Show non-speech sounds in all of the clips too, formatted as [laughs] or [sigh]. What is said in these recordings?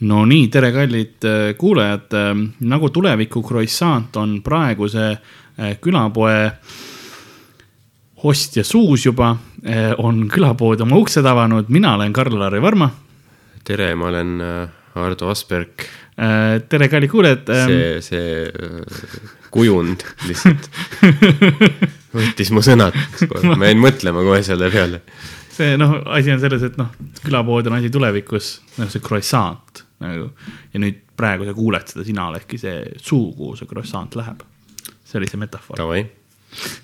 no nii, tere, kallid äh, kuulajad. nagu tuleviku croissant on praeguse äh, külapoe ostja suus juba, äh, on külapood oma uksed avanud, mina olen Karl-Lari Varma. tere, ma olen Ardo Asperg. tere, kallid kuulajad. see, see kujund lihtsalt [laughs] võttis mu sõnad, ma jäin mõtlema kohe selle peale see noh, asi on selles, et noh, külapood on asi tulevikus, noh, see croissant nagu. ja nüüd praegu sa kuuled seda, sina oledki see suu, kuhu see croissant läheb. see oli see metafoor. Davai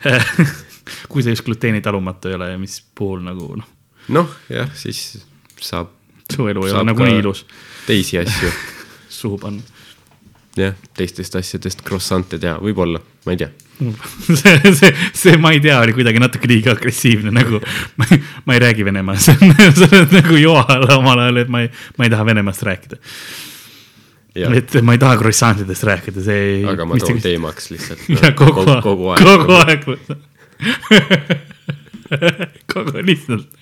[laughs] kui sa just gluteenitalumatu ei ole ja mis puhul nagu noh. noh, jah, siis saab. su elu ei ole nagunii ilus. teisi asju [laughs] suhu panna. jah, teistest asjadest croissant'e teha, võib-olla, ma ei tea [laughs] see, see, see, ma ei tea, oli kuidagi natuke liiga agressiivne, nagu [laughs] ma, ma ei räägi [laughs] on, see on nagu Joal omal ajal, et ma ei, ma ei taha Venemaast rääkida. et ma ei taha croissantidest rääkida, see ei. aga ma toon teemaks lihtsalt no,. kogu, kogu aeg, kogu aeg. kogu lihtsalt.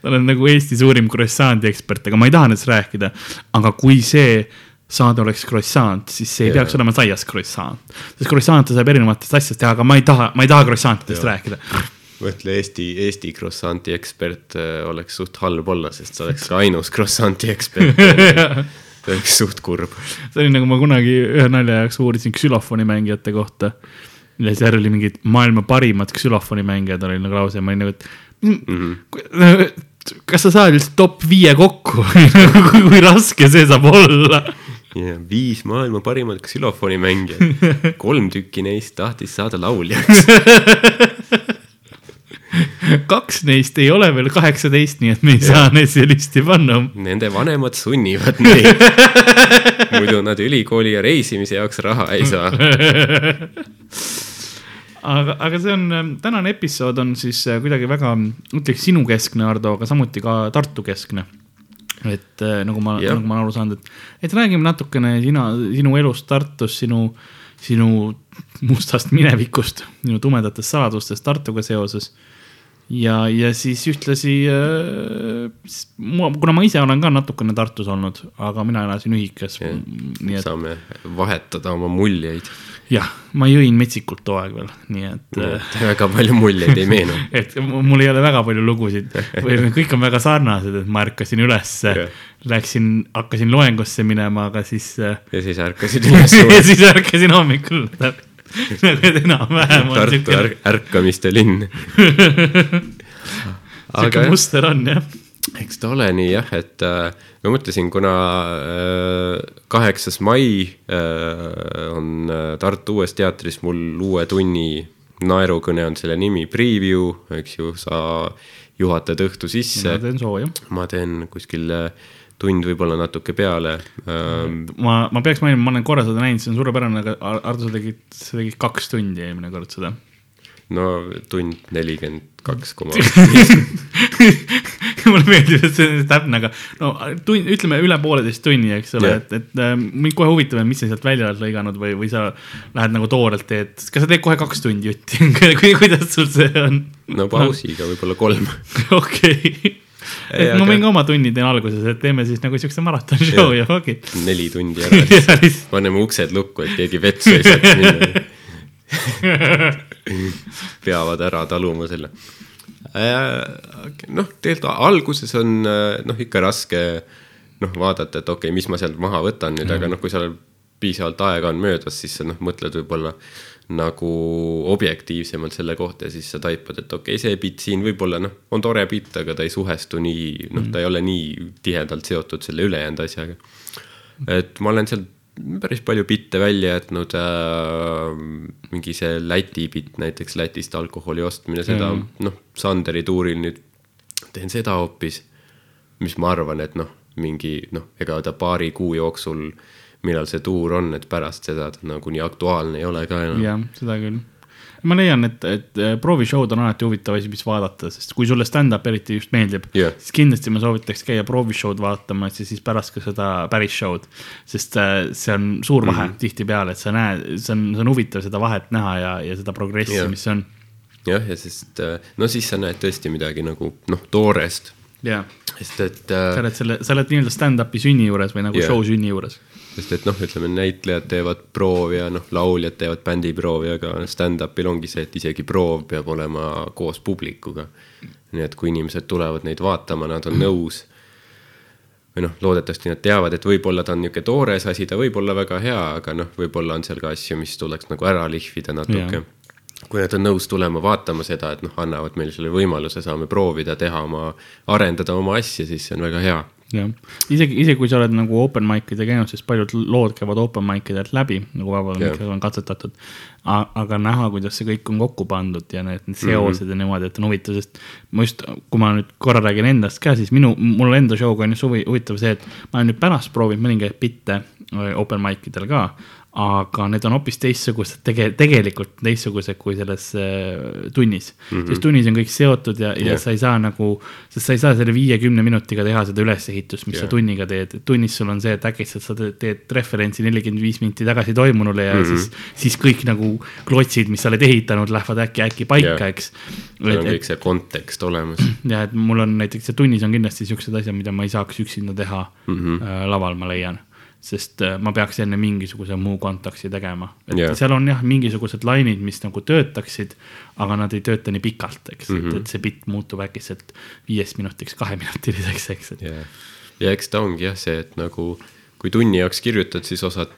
ta on nagu Eesti suurim croissant'i ekspert, aga ma ei taha nendest rääkida. aga kui see saade oleks croissant, siis see ei yeah. peaks olema saias croissant. sest croissant'e saab erinevatest asjadest teha, aga ma ei taha, ma ei taha croissantidest rääkida. mõtle Eesti, Eesti croissant'i ekspert äh, oleks suht halb olla, sest sa oleks ainus croissant'i ekspert [laughs] see oleks suht kurb. see oli nagu ma kunagi ühe nalja jaoks uurisin ksülofoni mängijate kohta. ja seal oli mingid maailma parimad ksülofoni mängijad oli nagu lause, ma olin nagu, et mm. -hmm. kas sa saad üldse top viie kokku [laughs] kui raske see saab olla ja viis maailma parimat ksülofonimängijat, [laughs] kolm tükki neist tahtis saada lauljaks kaks neist ei ole veel kaheksateist, nii et me ei ja. saa neid siia listi panna. Nende vanemad sunnivad neid. [laughs] muidu nad ülikooli ja reisimise jaoks raha ei saa. [laughs] aga, aga see on, tänane episood on siis kuidagi väga, ütleks sinukeskne, Ardo, aga samuti ka Tartu keskne et äh, nagu ma, nagu ma olen aru saanud, et, et räägime natukene sina, sinu elust Tartus, sinu, sinu mustast minevikust, sinu tumedatest saladustest Tartuga seoses. ja, ja siis ühtlasi äh,, kuna ma ise olen ka natukene Tartus olnud, aga mina elasin ühikas. Saame vahetada oma muljeid jah, ma jõin metsikult too aeg veel, nii et. Äh, [laughs] väga palju muljeid ei meenu [laughs] et mul ei ole väga palju lugusid või kõik on väga sarnased, et ma ärkasin ülesse yeah., läksin, hakkasin loengusse minema, aga siis. Äh, ja siis ärkasid [laughs] üles ja siis ärkasin hommikul nagu enam-vähem. Tartu ärk ärkamiste linn sihuke muster on jah eks ta ole nii jah, et äh, ma mõtlesin, kuna äh, kaheksas äh, mai äh, on äh, Tartu Uues Teatris mul uue tunni naerukõne on selle nimi, preview, eks ju, sa juhatad õhtu sisse. ma teen sooja. ma teen kuskil äh, tund võib-olla natuke peale ähm,. ma, ma peaks mainima, ma olen korra seda näinud, see on suurepärane, aga Ardo, sa tegid, sa tegid kaks tundi eelmine kord seda no tund nelikümmend kaks koma [laughs] [laughs] mulle meeldib, et see on täpne, aga no tund, ütleme üle pooleteist tunni, eks ole, et, et äh, mind kohe huvitab, et mis sa sealt välja oled lõiganud või, või sa lähed nagu toorelt teed, kas sa teed kohe kaks tundi jutti [laughs] kuidas sul see on? no pausiga no. võib-olla kolm. [laughs] okei et ma võin ka oma tunni teen alguses, et teeme siis nagu siukse maraton show ja fuck it. neli tundi ära paneme uksed lukku, et keegi vetsu ei saaks minna peavad ära taluma selle. Äh, noh, tegelikult alguses on äh, noh, ikka raske noh, vaadata, et okei okay,, mis ma sealt maha võtan nüüd mm., aga noh, kui seal piisavalt aega on möödas, siis sa noh, mõtled võib-olla nagu objektiivsemalt selle kohta ja siis sa taipad, et okei okay,, see bitt siin võib-olla noh, on tore bitt, aga ta ei suhestu nii, noh, ta ei ole nii tihedalt seotud selle ülejäänud asjaga. et ma olen sealt päris palju bitte välja jätnud äh,. mingi see Läti bitt näiteks, Lätist alkoholi ostmine, seda mm. noh, Sanderi tuuril nüüd teen seda hoopis. mis ma arvan, et noh, mingi noh, ega ta paari kuu jooksul, millal see tuur on, et pärast seda ta nagu nii aktuaalne ei ole ka enam. jah, seda küll ma leian, et, et äh, proovishow'd on alati huvitav asi, mis vaadata, sest kui sulle stand-up eriti just meeldib yeah., siis kindlasti ma soovitaks käia proovishow'd vaatamas ja siis pärast ka seda päris show'd. sest äh, see on suur vahe mm -hmm. tihtipeale, et sa näed, see on, see on huvitav seda vahet näha ja, ja seda progressi yeah., mis on. jah, ja sest äh, no siis sa näed tõesti midagi nagu noh, toorest jaa, sest et äh, sa oled selle, sa oled nii-öelda stand-up'i sünni juures või nagu yeah. show sünni juures. Sest et noh, ütleme näitlejad teevad proovi ja noh, lauljad teevad bändiproovi, aga stand-up'il ongi see, et isegi proov peab olema koos publikuga. nii et kui inimesed tulevad neid vaatama, nad on nõus. või noh, loodetavasti nad teavad, et võib-olla ta on niisugune toores asi, ta võib olla väga hea, aga noh, võib-olla on seal ka asju, mis tuleks nagu ära lihvida natuke kui nad on nõus tulema vaatama seda, et noh, annavad meile selle võimaluse, saame proovida teha oma, arendada oma asja, siis see on väga hea jah, isegi, isegi kui sa oled nagu open mic'idel käinud, sest paljud lood käivad open mic idelt läbi, nagu vabal mikril on katsetatud. aga näha, kuidas see kõik on kokku pandud ja need, seosed mm -hmm. ja niimoodi, et on huvitav, sest ma just, kui ma nüüd korra räägin endast ka, siis minu, mul enda show'ga on just huvi- huvitav see, et ma olen nüüd pärast proovinud mõningaid bitte open mic idel ka aga need on hoopis teistsugused, tege-, tegelikult teistsugused kui selles äh, tunnis mm. -hmm. sest tunnis on kõik seotud ja, ja Jah. sa ei saa nagu, sest sa ei saa selle viiekümne minutiga teha seda ülesehitust, mis yeah. Sa tunniga teed. tunnis sul on see, et äkitselt sa teed, referentsi nelikümmend viis minti tagasi toimunule ja mm -hmm. siis, siis kõik nagu klotsid, mis sa oled ehitanud, lähevad äkki, äkki paika yeah., eks. seal on kõik see kontekst olemas [clears throat] ja et mul on näiteks see tunnis on kindlasti siuksed asjad, mida ma ei saaks üksinda teha mm -hmm. äh, laval, ma leian. Sest äh, ma peaks enne mingisuguse muu kontakti tegema, et yeah. seal on jah, mingisugused lainid, mis nagu töötaksid, aga nad ei tööta nii pikalt, eks mm, -hmm. et, et see bitt muutub äkitselt viiest minutiks kaheminutiliseks, eks, et ja, ja eks ta ongi jah see, et nagu kui tunni jaoks kirjutad, siis osad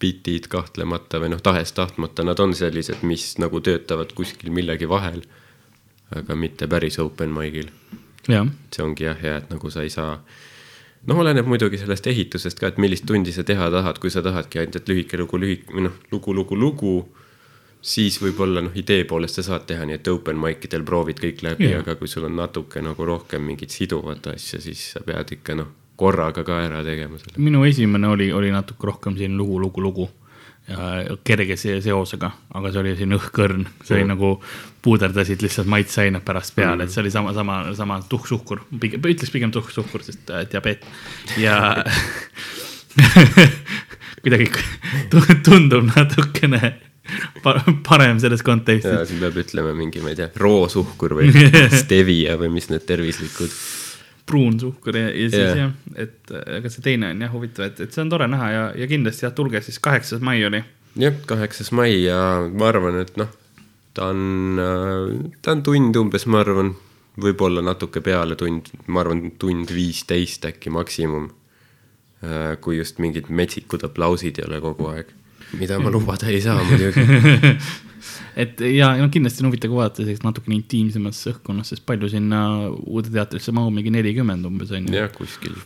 bitid kahtlemata või noh, tahes-tahtmata nad on sellised, mis nagu töötavad kuskil millegi vahel. aga mitte päris open mic'il. see ongi jah hea, et nagu sa ei saa. noh, oleneb muidugi sellest ehitusest ka, et millist tundi sa teha tahad, kui sa tahadki ainult, lühike lugu, lühike või noh, lugu, lugu, lugu. siis võib-olla noh, idee poolest sa saad teha nii, et open mic idel proovid kõik läbi aga kui sul on natuke nagu rohkem mingit siduvat asja, siis sa pead ikka noh, korraga ka ära tegema selle. minu esimene oli, oli natuke rohkem siin lugu, lugu, lugu kerge see seosega, aga see oli siin õhkõrn, see oli Mm. nagu puuderdasid lihtsalt maitseained pärast peale, et see oli sama, sama, sama tuhksuhkur, pigem, ütleks pigem tuhksuhkur, sest äh, diabeet ja [laughs] kuidagi tu- tundub natukene pa- parem selles kontekstis. siin peab ütlema mingi, ma ei tea, roosuhkur või [laughs] stevia või mis need tervislikud. Pruun suhkur ja, ja siis Jah. jah, et äh, aga see teine on jah huvitav, et, et see on tore näha ja, ja kindlasti jah, tulge siis kaheksas mai oli jah, kaheksas mai ja ma arvan, et noh, ta on, ta on tund umbes, ma arvan, võib-olla natuke peale tund, ma arvan, tund viisteist äkki maksimum. kui just mingid metsikud aplausid ei ole kogu aeg, mida ma [laughs] lubada ei saa muidugi. [laughs] [laughs] et ja no kindlasti on huvitav ka vaadata sellist natukene intiimsemas õhkkonnas, sest palju sinna uude teatrisse mahub, mingi nelikümmend umbes on ju. jah, kuskil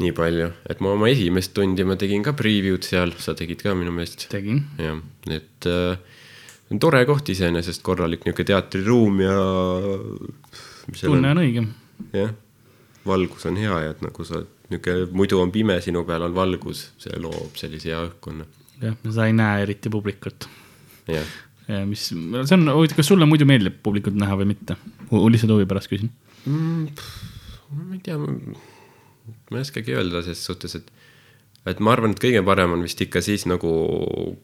nii palju, et ma oma esimest tundi ma tegin ka preview'd seal, sa tegid ka minu meelest. tegin, jah, et äh, tore koht iseenesest, korralik niisugune teatriruum ja. tunne on õige. jah, valgus on hea ja et nagu sa niisugune, muidu on pime, sinu peal on valgus, see loob sellise hea õhkkonna. jah, sa ei näe eriti publikut. jah, mis, see on huvitav, kas sulle muidu meeldib publikut näha või mitte? lihtsalt huvi pärast küsin. ma ei tea, ma ei oskagi öelda ses suhtes, et et ma arvan, et kõige parem on vist ikka siis nagu,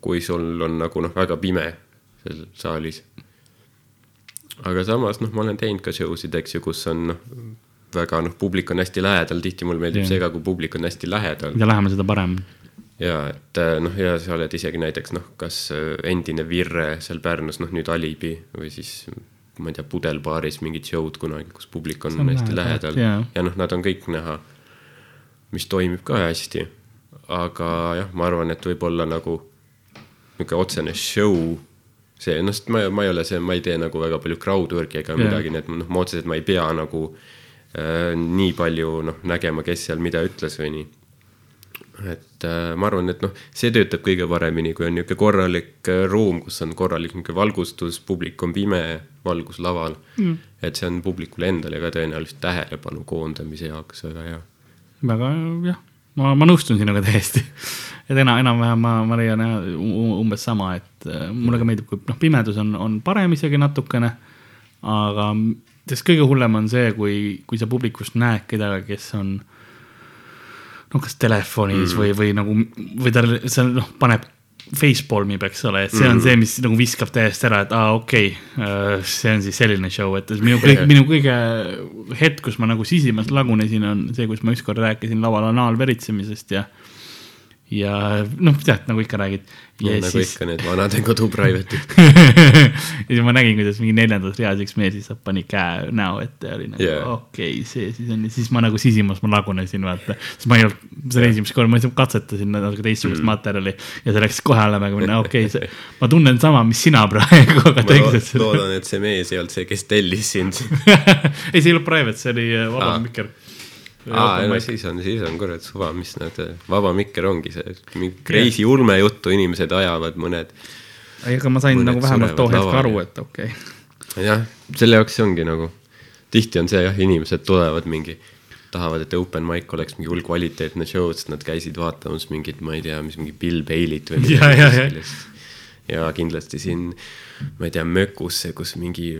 kui sul on nagu noh, väga pime seal saalis. aga samas noh, ma olen teinud ka show sid, eks ju, kus on noh, väga noh, publik on hästi lähedal, tihti mulle meeldib Jah. see ka, kui publik on hästi lähedal. mida lähemal, seda parem. Ja et äh, noh, ja sa oled isegi näiteks noh, kas äh, endine Virre seal Pärnus, noh nüüd Alibi või siis ma ei tea, Pudelbaaris mingid show'd kunagi, kus publik on on hästi lähedal, jaa. ja noh, nad on kõik näha, mis toimib ka hästi. aga jah, ma arvan, et võib-olla nagu niisugune otsene show, see noh, sest ma, ma ei ole see, ma ei tee nagu väga palju crowdwork'i ega Jaa. midagi, nii et noh, ma otseselt ma ei pea nagu äh, nii palju noh, nägema, kes seal mida ütles või nii et äh, ma arvan, et noh, see töötab kõige paremini, kui on niisugune korralik äh, ruum, kus on korralik niisugune valgustus, publik on pime, valgus laval mm.. et see on publikule endale ka tõenäoliselt tähelepanu koondamise jaoks väga hea. väga jah, ma, ma nõustun sinuga täiesti. et ena-, enam-vähem ma, ma leian u- umbes sama, et äh, mulle ka meeldib, kui noh, pimedus on, on parem isegi natukene. aga sest kõige hullem on see, kui, kui sa publikust näed kedagi, kes on noh, kas telefonis mm. või, või nagu, või tal, see noh, paneb facepalm ib, eks ole, et see on see, mis nagu viskab täiesti ära, et aa, okei okay,, see on siis selline show, et minu kõik, [laughs] minu kõige hetk, kus ma nagu sisimas lagunesin, on see, kus ma ükskord rääkisin laval anaalveritsemisest ja ja noh, tead, nagu ikka räägid. ja nagu siis, ikka need vanade kodu private'id. [laughs] ja siis ma nägin, kuidas mingi neljandas reas üks mees lihtsalt pani käe näo ette ja oli nagu yeah. okei okay,, see siis on ja siis ma nagu sisimas ma lagunesin, vaata. siis ma ei olnud, see oli esimest korda, ma lihtsalt katsetasin natuke teistsugust mm. materjali ja see läks kohe halvemaga minna, okei okay,, see, [laughs] ma tunnen sama, mis sina [laughs] praegu, aga lo- tegelikult see loodan, et see mees ei olnud see, kes tellis sind. ei, see ei olnud private, see oli äh, vaba Aa. mikker. aa, no siis on, siis on kurat suva, mis nad, vaba mikker ongi see, mingi crazy ulmejuttu inimesed ajavad, mõned. aga ma sain nagu vähemalt too hetk aru et okei okay.. jah, selle jaoks see ongi nagu, tihti on see jah, inimesed tulevad mingi, tahavad, et open mic oleks mingi hull kvaliteetne show, sest nad käisid vaatamas mingit, ma ei tea, mis mingi Bill Bailey't või ja. sellist. ja kindlasti siin, ma ei tea, mökusse, kus mingi,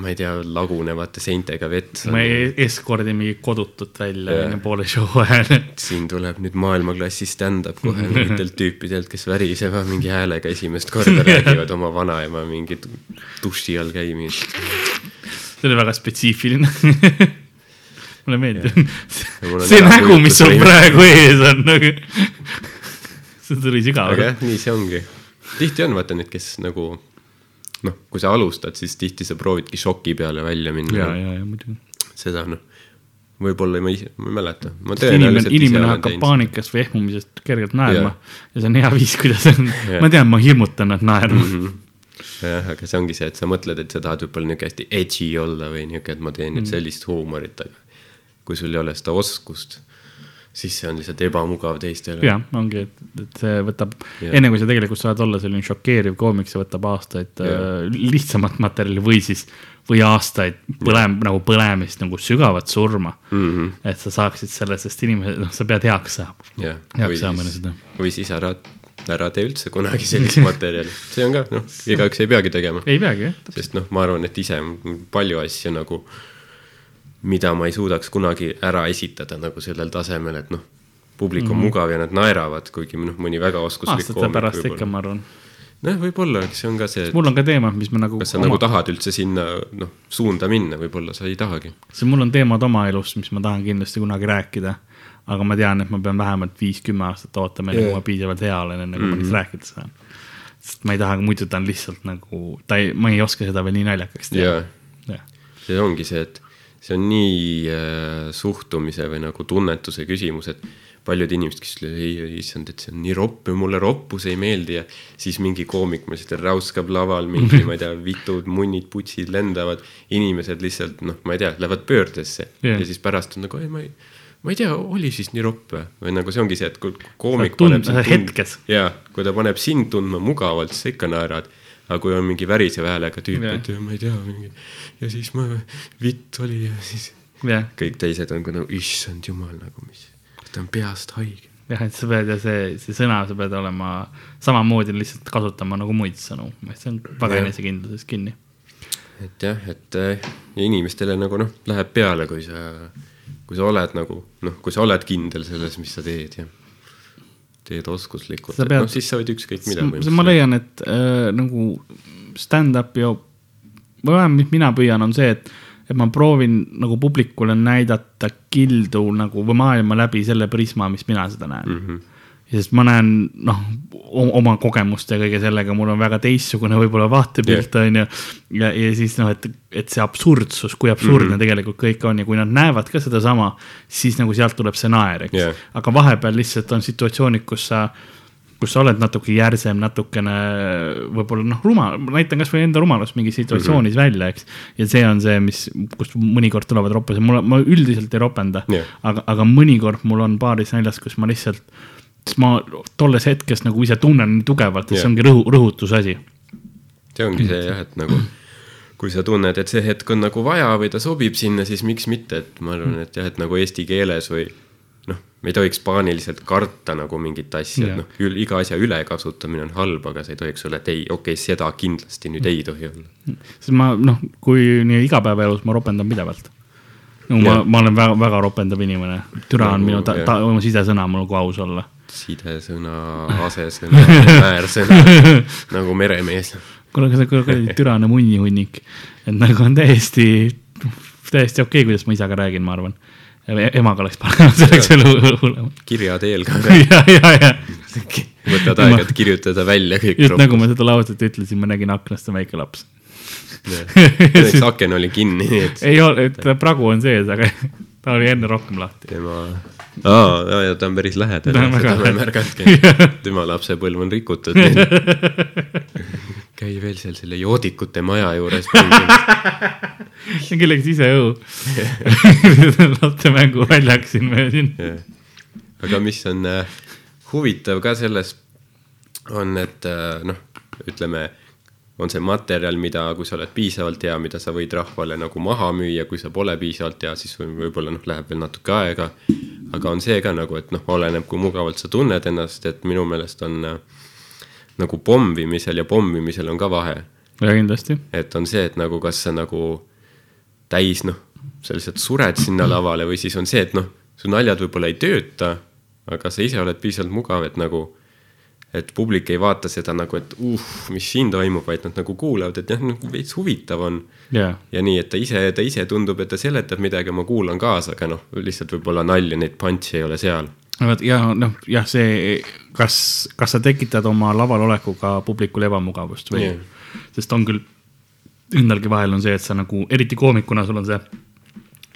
ma ei tea, lagunevate seintega vets ma ei eskordi mingit kodutut välja enne poole show ajal. [laughs] siin tuleb nüüd maailmaklassi stand-up kohe mingitelt tüüpidelt, kes väriseva mingi häälega esimest korda räägivad oma vanaema mingit duši all käimist. see oli väga spetsiifiline. [laughs] Mulle meeldib. See nägu, mis sul praegu ees on nagu [laughs] see tuli aga sügavalt jah, nii see ongi. tihti on vaata need, kes nagu noh, kui sa alustad, siis tihti sa proovidki šoki peale välja ja, minna. ja, ja muidugi seda noh, võib-olla ma ise, ma ei mäleta. inimene, inimene hakkab paanikast või ehmumisest kergelt naerma Jah. ja see on hea viis, kuidas on ma tean, ma hirmutan nad naerma Mhm. jah, aga see ongi see, et sa mõtled, et sa tahad võib-olla niuke hästi edgy olla või niuke, et ma teen nüüd sellist huumorit, aga kui sul ei ole seda oskust, siis see on lihtsalt ebamugav teistele. jah, ongi, et, et see võtab enne kui sa tegelikult saad olla selline šokeeriv koomik, see võtab aastaid äh, lihtsamat materjali või siis, või aastaid põlem-, nagu põlemist nagu sügavat surma mm. Mhm. et sa saaksid selle, sest inimesed, noh, sa pead heaks saama. Heaks saama enne seda., või siis ära, ära tee üldse kunagi sellist [laughs] materjali, see on ka noh, igaüks ei peagi tegema. ei peagi, jah. sest noh, ma arvan, et ise palju asju nagu, mida ma ei suudaks kunagi ära esitada nagu sellel tasemel, et noh, publik on mm -hmm. mugav ja nad naeravad, kuigi noh, mõni väga oskuslik aastate pärast ikka, ma arvan. noh, võib-olla, eks see on ka see, mul on ka teema, mis ma nagu. kas sa oma... nagu tahad üldse sinna noh, suunda minna, võib-olla sa ei tahagi. see, mul on teemad oma elust, mis ma tahan kindlasti kunagi rääkida. aga ma tean, et ma pean vähemalt viis-kümme aastat ootama, enne kui ma piisavalt hea olen, enne kui Mhm. ma neist rääkida saan. sest ma ei taha, muidu ta on lihtsalt nagu, ta ei, ma ei oska seda veel nii naljakaks teha see ongi see, et see on nii äh, suhtumise või nagu tunnetuse küsimus, et paljud inimesed, kes ütlevad, ei, issand, et see on nii ropp ja mulle roppus ei meeldi ja siis mingi koomik ma lihtsalt räuskab laval mingi, ma ei tea, vitud munnid, putsid lendavad, inimesed lihtsalt noh, ma ei tea, lähevad pöördesse yeah. ja siis pärast on nagu, ei, ma ei, ma ei tea, oli siis nii ropp või, või nagu see ongi see, et kui koomik tund- paneb sind hetkes. jaa, kui ta paneb sind tundma mugavalt, siis sa ikka naerad. Aga kui on mingi väriseva häälega tüüp, et ma ei tea, mingi ja siis ma, vitt oli ja siis jah, kõik teised on nagu, issand jumal nagu mis, ta on peast haige. jah, et sa pead ja see, see sõna, sa pead olema samamoodi lihtsalt kasutama nagu muid sõnu, see on väga enesekindluses kinni. et jah, et äh, inimestele nagu noh, läheb peale, kui sa, kui sa oled nagu noh, kui sa oled kindel selles, mis sa teed ja teed oskuslikult, et noh, siis sa võid ükskõik mida. ma leian, et äh, nagu stand-up ja, või vähemalt mis mina püüan, on see, et, et ma proovin nagu publikule näidata kildu nagu või maailma läbi selle prisma, mis mina seda näen mm. -hmm. Sest ma näen noh, oma kogemuste ja kõige sellega, mul on väga teistsugune võib-olla vaatepilt Jah. on ju. ja, ja siis noh, et, et see absurdsus, kui absurdne mm. -hmm. tegelikult kõik on ja kui nad näevad ka sedasama, siis nagu sealt tuleb see naer, eks Jah. aga vahepeal lihtsalt on situatsioonid, kus sa, kus sa oled natuke järsem, natukene võib-olla noh, rumal, ma näitan kasvõi enda rumalust mingis situatsioonis mm -hmm. välja, eks. ja see on see, mis, kus mõnikord tulevad roppused, mul, ma üldiselt ei ropenda Jah. aga, aga mõnikord mul on paaris naljas, kus ma lihtsalt, siis ma tolles hetkes nagu ise tunnen tugevalt, et see Jah. ongi rõhu, rõhutuse asi. see ongi see jah, et nagu kui sa tunned, et see hetk on nagu vaja või ta sobib sinna, siis miks mitte, et ma arvan, et jah, et nagu eesti keeles või noh, me ei tohiks paaniliselt karta nagu mingit asja, et noh, iga asja ülekasutamine on halb, aga sa ei tohiks olla, et ei, okei okay,, seda kindlasti nüüd ei tohi olla. sest ma noh, kui nii igapäevaelus ma ropendan pidevalt. no ma ma olen väga, väga ropendav inimene, türa on Nagu, minu ta, ta, oma sidesõna mul, kui aus olla. sidesõna, asesõna, määrsõna [laughs] nagu meremees. kuule, aga see kuradi türane munnihunnik, et nagu on täiesti, täiesti okei okay,, kuidas ma isaga räägin, ma arvan. emaga oleks parem, [laughs] see oleks veel hu- hullem. kirja teel ka. [laughs] ja, ja, ja võtad aega, et kirjutada välja kõik just nagu ma seda lauset ütlesin, ma nägin aknast on väike laps. Näiteks aken oli kinni, nii et ei ole, et pragu on sees, aga [laughs] ta oli enne rohkem lahti. tema, aa, ja ta on päris lähedal, seda ma ei märganudki. [laughs] tema lapsepõlv on rikutud. [laughs] käi veel seal selle joodikute maja juures. see on kellegi siseõu. laste mänguväljak siin meil siin. aga mis on äh, huvitav ka selles, on, et äh, noh, ütleme, on see materjal, mida, kui sa oled piisavalt hea, mida sa võid rahvale nagu maha müüa, kui sa pole piisavalt hea, siis võib- võib-olla noh, läheb veel natuke aega. aga on see ka nagu, et noh, oleneb, kui mugavalt sa tunned ennast, et minu meelest on äh, nagu pommimisel ja pommimisel on ka vahe ja kindlasti. et on see, et nagu kas sa nagu täis noh, sa lihtsalt sured sinna lavale või siis on see, et noh, su naljad võib-olla ei tööta, aga sa ise oled piisavalt mugav, et nagu, et publik ei vaata seda nagu, et uh, mis siin toimub, vaid nad nagu kuulavad, et jah, nagu veits huvitav on. jaa, ja nii, et ta ise, ta ise tundub, et ta seletab midagi, ma kuulan kaasa, aga noh, lihtsalt võib-olla nalja, neid punch'e ei ole seal. vot ja noh, jah, see, kas, kas sa tekitad oma laval olekuga publikule ebamugavust või yeah., sest on küll, endalgi vahel on see, et sa nagu, eriti koomikuna sul on see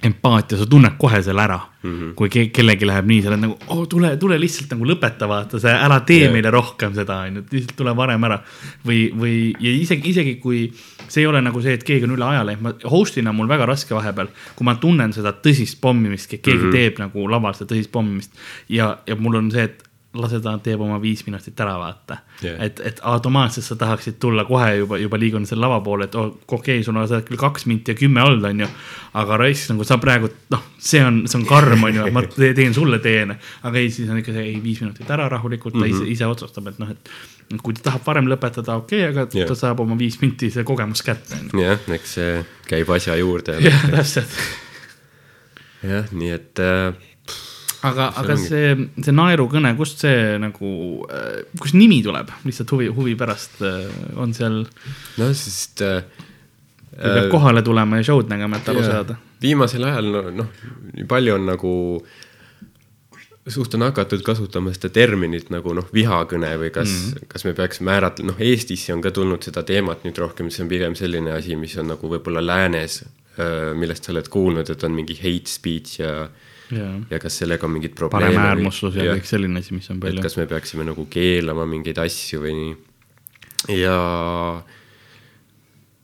empaatia, sa tunned kohe selle ära mm. -hmm. kui ke kellelgi läheb nii, sa oled nagu oh,, tule, tule lihtsalt nagu lõpeta, vaata, sa ära tee yeah. meile rohkem seda, onju, lihtsalt tule varem ära. või, või ja isegi, isegi kui see ei ole nagu see, et keegi on üle aja läinud, ma host'ina on mul väga raske vahepeal, kui ma tunnen seda tõsist pommimist, keegi mm -hmm. teeb nagu laval seda tõsist pommimist ja, ja mul on see, et lase ta teeb oma viis minutit ära, vaata yeah.. et, et automaatselt sa tahaksid tulla kohe juba, juba liigunud selle lava poole, et oh, okei okay,, sul on oled küll kaks minti ja kümme olnud, onju. aga raisk nagu sa praegu, noh, see on, see on karm, onju, ma te- teen sulle teene. aga ei, siis on ikka see, ei viis minutit ära rahulikult mm, -hmm. ta ise, ise otsustab, et noh, et kui ta tahab varem lõpetada, okei okay,, aga yeah. ta saab oma viis minti see kogemus kätte, jah, eks see käib asja juurde. jah, täpselt. jah, nii et äh, aga, aga ongi. see, see naerukõne, kust see nagu, kust nimi tuleb, lihtsalt huvi, huvi pärast äh, on seal, noh, sest äh, peab kohale tulema ja show'd nägema, et aru saada. viimasel ajal no, noh, nii palju on nagu, suht on hakatud kasutama seda terminit nagu noh, vihakõne või kas mm, -hmm. kas me peaks määratlema, noh, Eestisse on ka tulnud seda teemat nüüd rohkem, see on pigem selline asi, mis on nagu võib-olla läänes, millest sa oled kuulnud, et on mingi hate speech ja, jaa, ja kas sellega on mingid probleeme. paremäärmuslus ja kõik selline asi, mis on et palju. kas me peaksime nagu keelama mingeid asju või nii. ja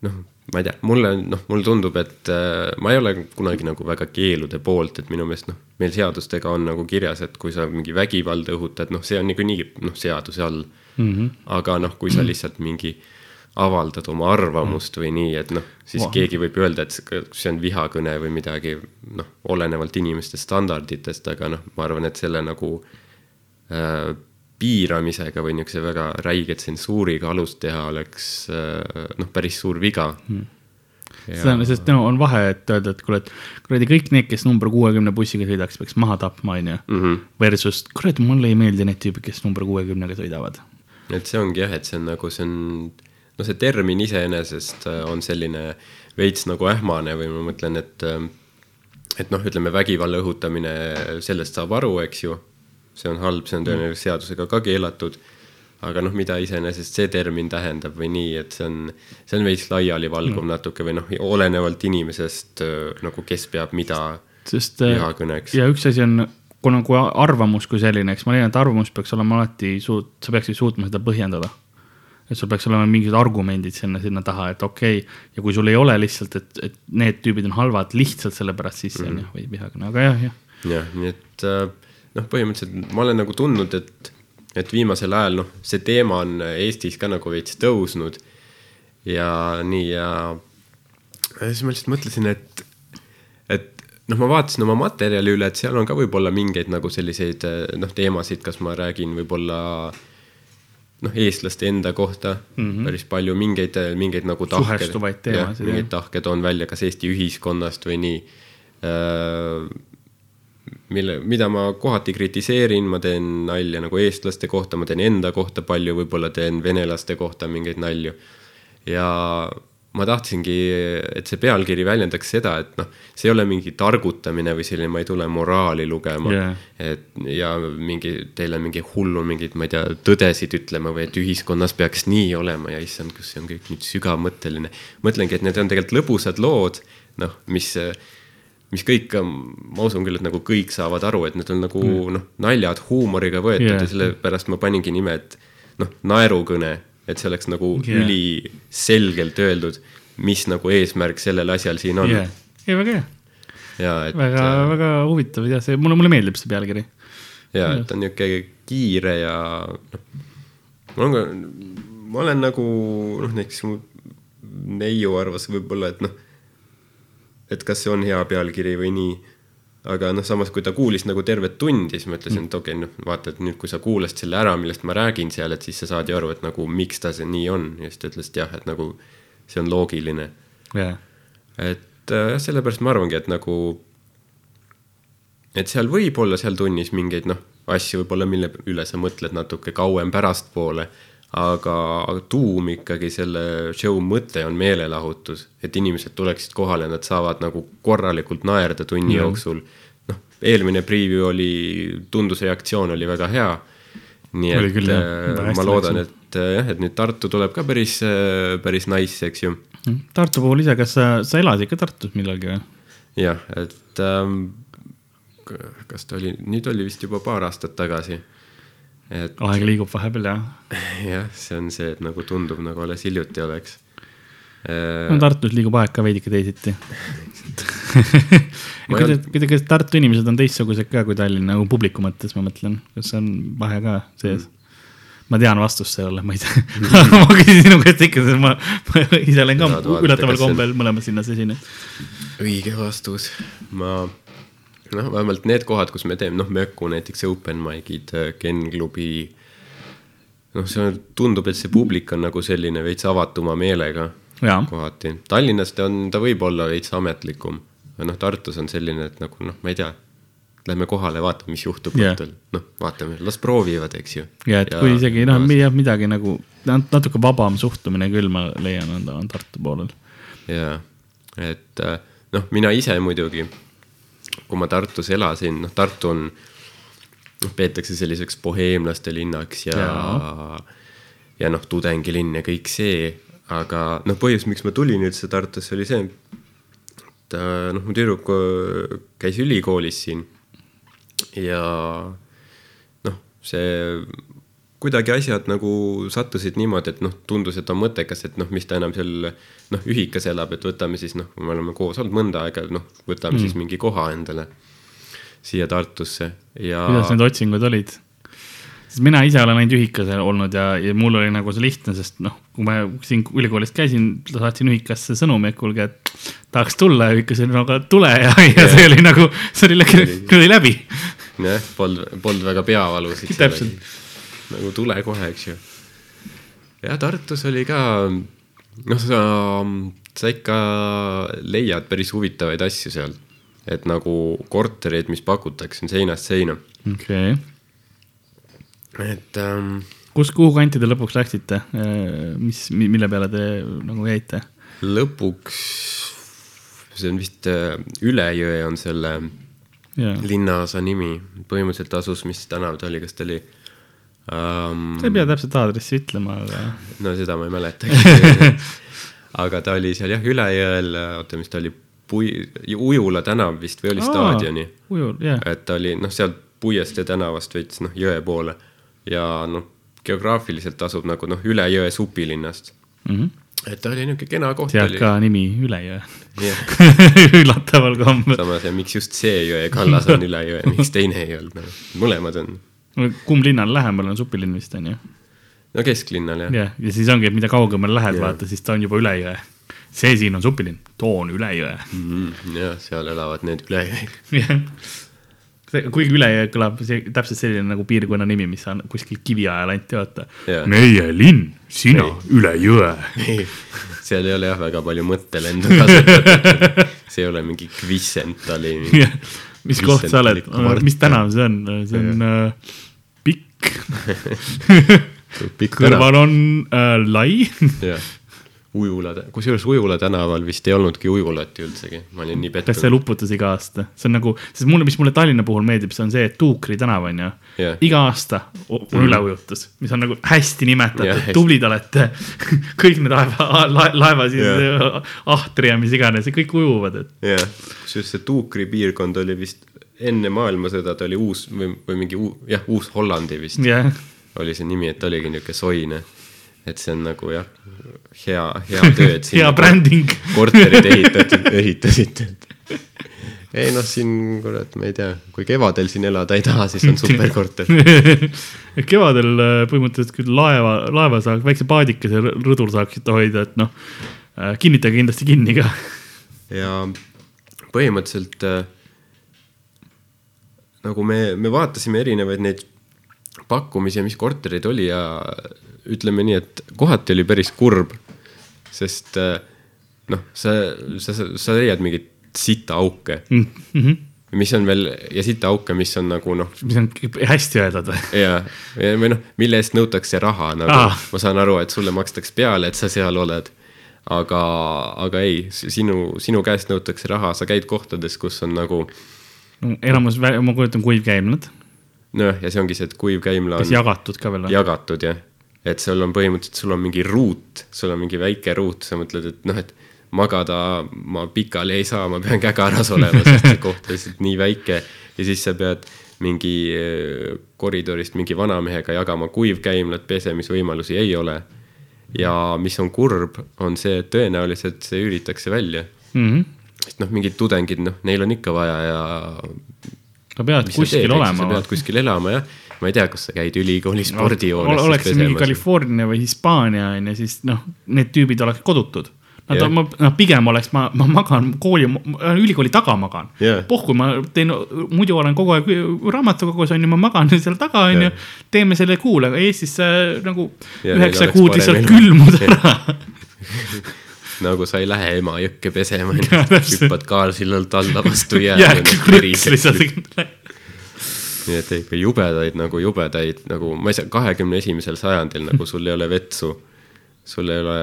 noh, ma ei tea, mulle noh, mulle tundub, et äh, ma ei ole kunagi nagu väga keelude poolt, et minu meelest noh, meil seadustega on nagu kirjas, et kui sa mingi vägivalda õhutad, noh, see on niikuinii noh, seaduse all mm. -hmm. aga noh, kui sa lihtsalt mingi avaldad oma arvamust või nii, et noh, siis Vah. keegi võib öelda, et see on vihakõne või midagi, noh, olenevalt inimeste standarditest, aga noh, ma arvan, et selle nagu äh, piiramisega või niisuguse väga räige tsensuuriga alust teha oleks äh, noh, päris suur viga Hmm. seda on, sest no on vahe, et öelda, et kuule, et kuradi kõik need, kes number kuuekümne bussiga sõidaks, peaks maha tapma, onju. mm. -hmm. Versus, kurat, mulle ei meeldi need tüübid, kes number kuuekümnega sõidavad. et see ongi jah, et see on nagu see on, no see termin iseenesest äh, on selline veits nagu ähmane või ma mõtlen, et ähm, et noh, ütleme vägivalla õhutamine, sellest saab aru, eks ju. see on halb, see on tõenäoliselt seadusega ka keelatud. aga noh, mida iseenesest see termin tähendab või nii, et see on, see on veits laialivalguv mm. natuke või noh, olenevalt inimesest äh, nagu, kes peab mida sest äh, vihakõneks. ja üks asi on, kuna, kui arvamus kui selline, eks ma leian, et arvamus peaks olema alati suut-, sa peaksid suutma seda põhjendada. Et sul peaks olema mingid argumendid sinna, sinna taha, et okei okay,, ja kui sul ei ole lihtsalt, et, et need tüübid on halvad lihtsalt sellepärast, siis see on jah, või vihakõne, aga jah, jah. jah, nii et äh, noh, põhimõtteliselt ma olen nagu tundnud, et, et viimasel ajal noh, see teema on Eestis ka nagu veits tõusnud. ja nii ja, ja siis ma lihtsalt mõtlesin, et, et noh, ma vaatasin oma materjali üle, et seal on ka võib-olla mingeid nagu selliseid noh, teemasid, kas ma räägin võib-olla noh, eestlaste enda kohta mm -hmm. päris palju mingeid, mingeid nagu tahke, Suhestuvaid teemasid, mingeid tahke toon välja, kas Eesti ühiskonnast või nii. mille, mida ma kohati kritiseerin, ma teen nalja nagu eestlaste kohta, ma teen enda kohta palju, võib-olla teen venelaste kohta mingeid nalju. ja ma tahtsingi, et see pealkiri väljendaks seda, et noh, see ei ole mingi targutamine või selline, ma ei tule moraali lugema yeah.. et ja mingi, teil on mingi hullu mingeid, ma ei tea, tõdesid ütlema või et ühiskonnas peaks nii olema ja issand, kas see on kõik nüüd sügavmõtteline. mõtlengi, et need on tegelikult lõbusad lood, noh, mis mis kõik, ma usun küll, et nagu kõik saavad aru, et need on nagu mm. noh, naljad huumoriga võetud yeah. ja sellepärast ma paningi nime, et noh, naerukõne, et see oleks nagu yeah. üliselgelt öeldud, mis nagu eesmärk sellel asjal siin on yeah.. ei, väga hea. ja et. väga äh,, väga huvitav ja see, mulle, mulle meeldib see pealkiri. ja, et ta on niisugune kiire ja noh, mul on ka, ma olen nagu noh, näiteks mu neiu arvas võib-olla, et noh et kas see on hea pealkiri või nii. Aga noh, samas kui ta kuulis nagu tervet tundi, siis ma ütlesin, et okei okay,, noh vaata, et nüüd, kui sa kuulasid selle ära, millest ma räägin seal, et siis sa saad ju aru, et nagu miks ta see nii on. Ja siis ta ütles, et jah, et nagu see on loogiline. Yeah.. et äh, jah äh,, sellepärast ma arvangi, et nagu, et seal võib olla seal tunnis mingeid noh, asju võib-olla, mille üle sa mõtled natuke kauem pärastpoole aga, tuum ikkagi selle show mõte on meelelahutus, et inimesed tuleksid kohale, nad saavad nagu korralikult naerda tunni mm. jooksul. noh, eelmine preview oli, tundus reaktsioon oli väga hea. nii oli et küll, äh, ma loodan, et äh, jah, et nüüd Tartu tuleb ka päris, äh, päris nice, eks ju. Tartu puhul ise, kas sa, sa elasid ka Tartus millalgi või? jah, et ähm, kas ta oli, nüüd oli vist juba paar aastat tagasi et. aeg liigub vahepeal jah. jah, see on see, et nagu tundub nagu alles hiljuti oleks. no Tartus liigub aeg ka veidike teisiti [laughs] kuidas, kuidas Tartu inimesed on teistsugused ka kui Tallinna nagu publiku mõttes, ma mõtlen, kas on vahe ka sees mm.? ma tean vastust sellele, ma ei tea [laughs] ma küsin sinu käest ikka, sest ma, ma ise olen ka üllataval kombel mõlemas linnas esinenud. õige vastus, ma noh, vähemalt need kohad, kus me teeme, noh, Mökku näiteks open mic'id, Ken klubi. noh, see on, tundub, et see publik on nagu selline veits avatuma meelega ja. kohati. Tallinnas ta on, ta võib olla veits ametlikum. noh, Tartus on selline, et nagu noh, ma ei tea. Lähme kohale, vaatame, mis juhtub yeah. õhtul. noh, vaatame, las proovivad, eks ju. ja, et ja, kui isegi noh, jah, midagi nagu natuke vabam suhtumine küll, ma leian, on, on Tartu poolel. ja, et noh, mina ise muidugi kui ma Tartus elasin, noh, Tartu on, noh, peetakse selliseks boheemlaste linnaks ja, ja, ja noh, tudengilinn ja kõik see. aga noh, põhjus, miks ma tulin üldse Tartusse, oli see, et äh, noh, mu tüdruk äh, käis ülikoolis siin ja noh, see kuidagi asjad nagu sattusid niimoodi, et noh, tundus, et on mõttekas, et noh, mis ta enam seal noh, ühikas elab, et võtame siis noh, me oleme koos olnud mõnda aega, noh, võtame mm. siis mingi koha endale siia Tartusse ja. kuidas need otsingud olid? sest mina ise olen ainult ühikas olnud ja, ja mul oli nagu see lihtne, sest noh, kui ma siin ülikoolis käisin, saatsin ühikasse sõnumi, et kuulge, et tahaks tulla ja ühikas oli no aga tule ja, ja see oli nagu, see oli, oli läbi. jah, polnud, polnud väga peavalusid. täpselt nagu tule kohe, eks ju. ja Tartus oli ka, noh, sa, sa ikka leiad päris huvitavaid asju seal. et nagu korterid, mis pakutakse, on seinast seina. okei okay.. et ähm,. kus, kuhu kanti te lõpuks läksite, äh, mis, mille peale te nagu jäite? lõpuks, see on vist äh, Üle jõe on selle yeah. linnaosa nimi, põhimõtteliselt asus, mis tänav ta oli, kas ta oli um,. sa ei pea täpselt aadressi ütlema, aga. no seda ma ei mäletagi [laughs] aga ta oli seal jah, Ülejõel, oota, mis ta oli, Ujula tänav vist või oli Aa, staadioni. Ujul, jah. et ta oli noh, sealt Puiestee tänavast veits noh, jõe poole ja noh, geograafiliselt asub nagu noh, üle jõe supilinnast mm. -hmm et ta oli niisugune kena koht. sealt ka nimi Ülejõe [laughs] üllataval kombel. samas ja miks just see jõe kallas on [laughs] Ülejõe, miks teine ei olnud nagu, mõlemad on kumb linnale lähemal on supilinn vist on ju? no kesklinnal jah. jah, ja siis ongi, et mida kaugemale lähed, vaata, siis ta on juba üle jõe. see siin on supilinn, too on üle jõe mm. -hmm. jah, seal elavad need ülejõed. [laughs] jah, kuigi Ülejõe kõlab see, täpselt selline nagu piirkonna nimi, mis on kuskil kiviajal anti, vaata. meie linn, sina ei. üle jõe. seal ei ole jah väga palju mõttelendu kasutatud [laughs] see ei ole mingi Kvissent oli mis koht sa oled, mis tänav see on, see on pikk kõrval on äh, lai Ujula, kusjuures Ujula tänaval vist ei olnudki ujulat üldsegi, ma olin nii pettunud. kas see luputas iga aasta, see on nagu, sest mulle, mis mulle Tallinna puhul meeldib, see on see, et Tuukri tänav on ju yeah., iga aasta on mm. üleujutus, mis on nagu hästi nimetatud yeah,, tublid olete [laughs] kõik need laeva la,, laevasid yeah., ahtri ja mis iganes, kõik ujuvad, et. jah yeah., kusjuures see Tuukri piirkond oli vist enne maailmasõda, ta oli uus või, või mingi uu, jah, Uus-Hollandi vist yeah. oli see nimi, et ta oligi niisugune soine et see on nagu jah, hea, hea töö, et [laughs] hea bränding. [laughs] korterid ehitatud, ehitasite. ei noh, siin kurat, ma ei tea, kui kevadel siin elada ei taha, siis on [laughs] superkorter kevadel äh, põhimõtteliselt küll laeva, laeva saaks, väikse paadikese rõdul saaksite hoida, et noh, äh, kinnitage kindlasti kinni ka. ja põhimõtteliselt äh, nagu me, me vaatasime erinevaid neid pakkumisi ja mis korterid oli ja ütleme nii, et kohati oli päris kurb, sest äh, noh, sa, sa, sa leiad mingeid sitaauke mm. -hmm mis on veel ja sitaauke, mis on nagu noh. mis on hästi öeldud [laughs] või? ja, või noh, mille eest nõutakse raha nagu ah., ma saan aru, et sulle makstakse peale, et sa seal oled. aga, aga ei, sinu, sinu käest nõutakse raha, sa käid kohtades, kus on nagu no,. Enamus, ma kujutan, kuivkäimlad. nojah, ja see ongi see, et kuivkäimla on. kas jagatud ka veel jagatud jah et sul on põhimõtteliselt, sul on mingi ruut, sul on mingi väike ruut, sa mõtled, et noh, et magada ma pikali ei saa, ma pean kägaras olema, sest see koht on lihtsalt nii väike ja siis sa pead mingi äh, koridorist mingi vanamehega jagama kuivkäimlat, pesemisvõimalusi ei ole. ja mis on kurb, on see, et tõenäoliselt see üüritakse välja mm. -hmm. Sest noh, mingid tudengid, noh, neil on ikka vaja ja. sa pead kuskil teed, olema. sa pead kuskil elama jah ma ei tea, kas sa käid ülikooli spordihoones no,. oleks see mingi California või Hispaania on ju, siis noh, need tüübid oleks kodutud. Nad yeah., ma, noh pigem oleks, ma, ma magan kooli, ülikooli taga magan yeah.. pohku, ma teen, muidu olen kogu aeg raamatukogus on ju, ma magan seal taga on yeah. ju. teeme selle kuule, aga Eestis nagu yeah, üheksa kuud lihtsalt külmud ära [laughs] [laughs] nagu sa ei lähe Emajõkke pesema, hüppad kaarsillalt alla vastu jääd krõks lihtsalt nii et ikka jubedaid nagu jubedaid nagu, ma ei saa, kahekümne esimesel sajandil nagu sul ei ole vetsu, sul ei ole.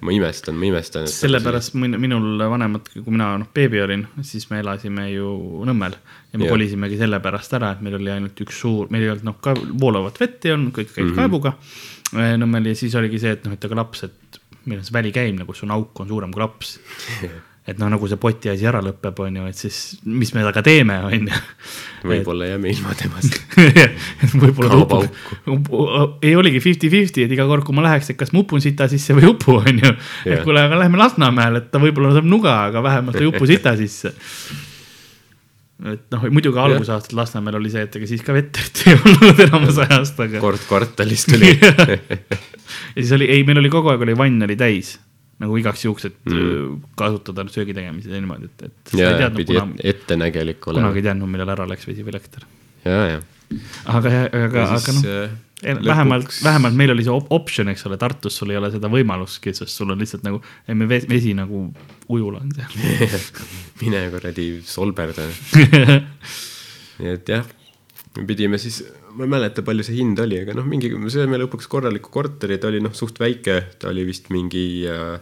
Ma imestan, ma imestan. sellepärast min, minul vanemad, kui mina noh, beebi olin, siis me elasime ju Nõmmel ja me ja. kolisimegi sellepärast ära, et meil oli ainult üks suur, meil ei olnud noh, ka voolavat vett ei olnud, kõik käis mm -hmm. kaebuga äh, Nõmmel ja siis oligi see, et noh, et aga laps, et meil on see välikäimla, kus sul auk on suurem kui laps [laughs] et noh, nagu see poti asi ära lõpeb, on ju, et siis mis me temaga teeme, on ju. võib-olla jääme ilma temast [laughs] võib-olla ta upub, ei oligi fifty-fifty, et iga kord, kui ma läheks, et kas ma upun sita sisse või ei upu, [laughs] on ju. et kuule, aga lähme Lasnamäele, et ta võib-olla saab nuga, aga vähemalt ei upu sita sisse et noh, muidugi algusaastatel Lasnamäel oli see, et ega siis ka vett ei olnud enamus ajast, aga. kord kvartalis tuli [laughs] ja siis oli, ei, meil oli kogu aeg oli vann oli täis nagu igaks juhuks, et mm. kasutada söögi tegemisel ja niimoodi, et, et. ja, ja pidi kuna, ettenägelik olema. kunagi ei teadnud, millal ära läks vesi või elekter. ja, ja. aga, aga, aga noh äh, vähemalt, vähemalt meil oli see optsioon, eks ole, Tartus sul ei ole seda võimalustki, sest sul on lihtsalt nagu, vesi, vesi nagu ujula on seal [laughs] mine kuradi solberda [laughs] nii et jah, me pidime siis, ma ei mäleta, palju see hind oli, aga noh, mingi, me saime lõpuks korraliku korteri, ta oli noh, suht väike, ta oli vist mingi äh,